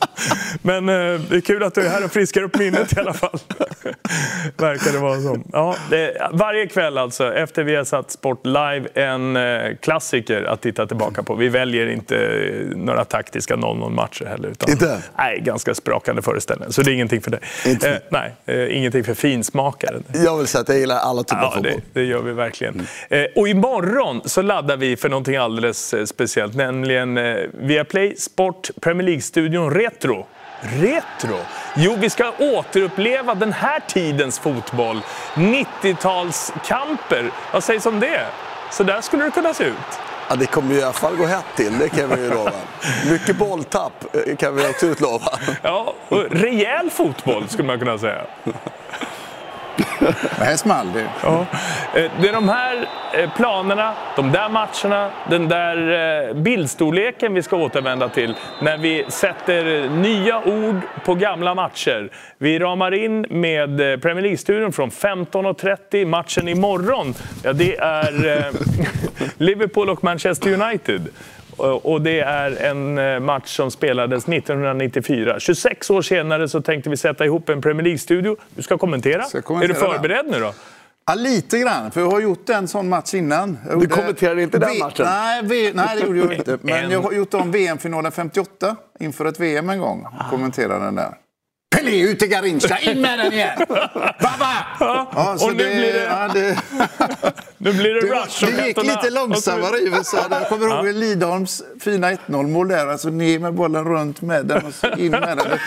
Men eh, det är kul att du är här och friskar upp minnet i alla fall. Verkar det vara så. Ja, det, varje kväll alltså, efter vi har satt Sport Live, en eh, klassiker att titta tillbaka på. Vi väljer inte några taktiska 0-0 matcher heller. Utan, inte? Nej, ganska sprakande föreställningar. Så det är ingenting för dig. Eh, nej, eh, ingenting för finsmakaren. Jag vill säga att jag gillar alla typer ja, av fotboll. Det, det gör vi verkligen. Mm. Eh, och imorgon så laddar vi för någonting alldeles eh, speciellt, nämligen eh, Viaplay Sport Premier League-studion Retro. Retro? Jo, vi ska återuppleva den här tidens fotboll. 90-talskamper. Vad sägs om det? Så där skulle det kunna se ut. Ja, det kommer ju i alla fall gå hett till, det kan vi ju lova. Mycket bolltapp eh, kan vi också utlova. Ja, och rejäl fotboll skulle man kunna säga. Det här small det. Ja. Eh, det är de här eh, planerna, de där matcherna, den där eh, bildstorleken vi ska återvända till när vi sätter nya ord på gamla matcher. Vi ramar in med Premier League-studion från 15.30. Matchen imorgon, ja, det är Liverpool och Manchester United. Och det är en eh, match som spelades 1994. 26 år senare så tänkte vi sätta ihop en Premier League-studio. Du ska kommentera. Ska kommentera är du förberedd nu då? Ja, lite grann. För jag har gjort en sån match innan. Du kommenterade inte den matchen? Nej, v... nej, det gjorde jag inte. Men jag har gjort om VM-finalen 58 inför ett VM en gång. Kommenterade den där. Pelé ut till Garincha, in med den igen! Baba! Ja, och nu, det, blir det, ja, det, nu blir det rush. Det, det gick lite långsammare i USA. Jag kommer ihåg ja. Lidholms fina 1-0-mål där. Alltså ner med bollen runt med den och så in med den. Det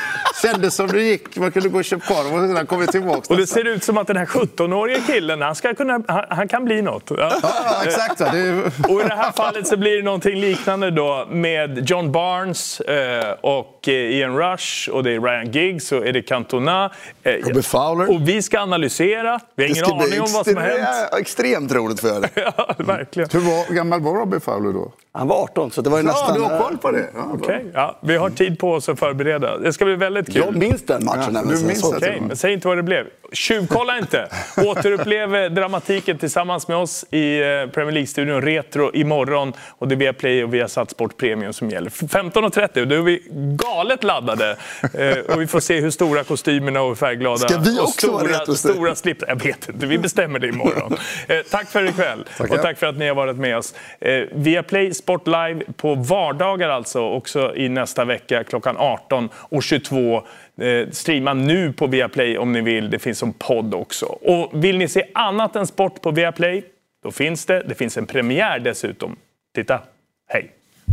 kändes som det gick. Man kunde gå och köpa korv och sedan kom tillbaka. Och det ser ut som att den här 17-årige killen, han, ska kunna, han, han kan bli något. Ja, ja exakt. Det... Och i det här fallet så blir det någonting liknande då med John Barnes eh, och eh, Ian Rush och det är Ryan Giggs är det Cantona. Eh, Robbie Fowler. Och vi ska analysera. Vi har ingen aning om vad som har hänt. Extremt roligt för det. ja, verkligen. Hur var, gammal var Robbie Fowler då? Han var 18, så det var ju ja, nästan... du har koll på det? Ja, okay. ja, vi har tid på oss att förbereda. Det ska bli väldigt kul. Jag minns den matchen. Ja, du minns okay, men säg inte vad det blev. Tjuvkolla inte! Återupplev dramatiken tillsammans med oss i eh, Premier League-studion Retro imorgon. Och det är Viaplay och Viasat Sport Premium som gäller. 15.30, då är vi galet laddade. Eh, och vi får se hur stora kostymerna och färgglada Ska vi också och stora, vara retro stora slips. Jag vet inte, vi bestämmer det imorgon. Eh, tack för ikväll Tackar. och tack för att ni har varit med oss. Viaplay Sport Live på vardagar alltså, också i nästa vecka klockan 18 och 22. Eh, streama nu på Viaplay om ni vill. Det finns som podd också. Och vill ni se annat än sport på Viaplay? Då finns det. Det finns en premiär dessutom. Titta. Hej!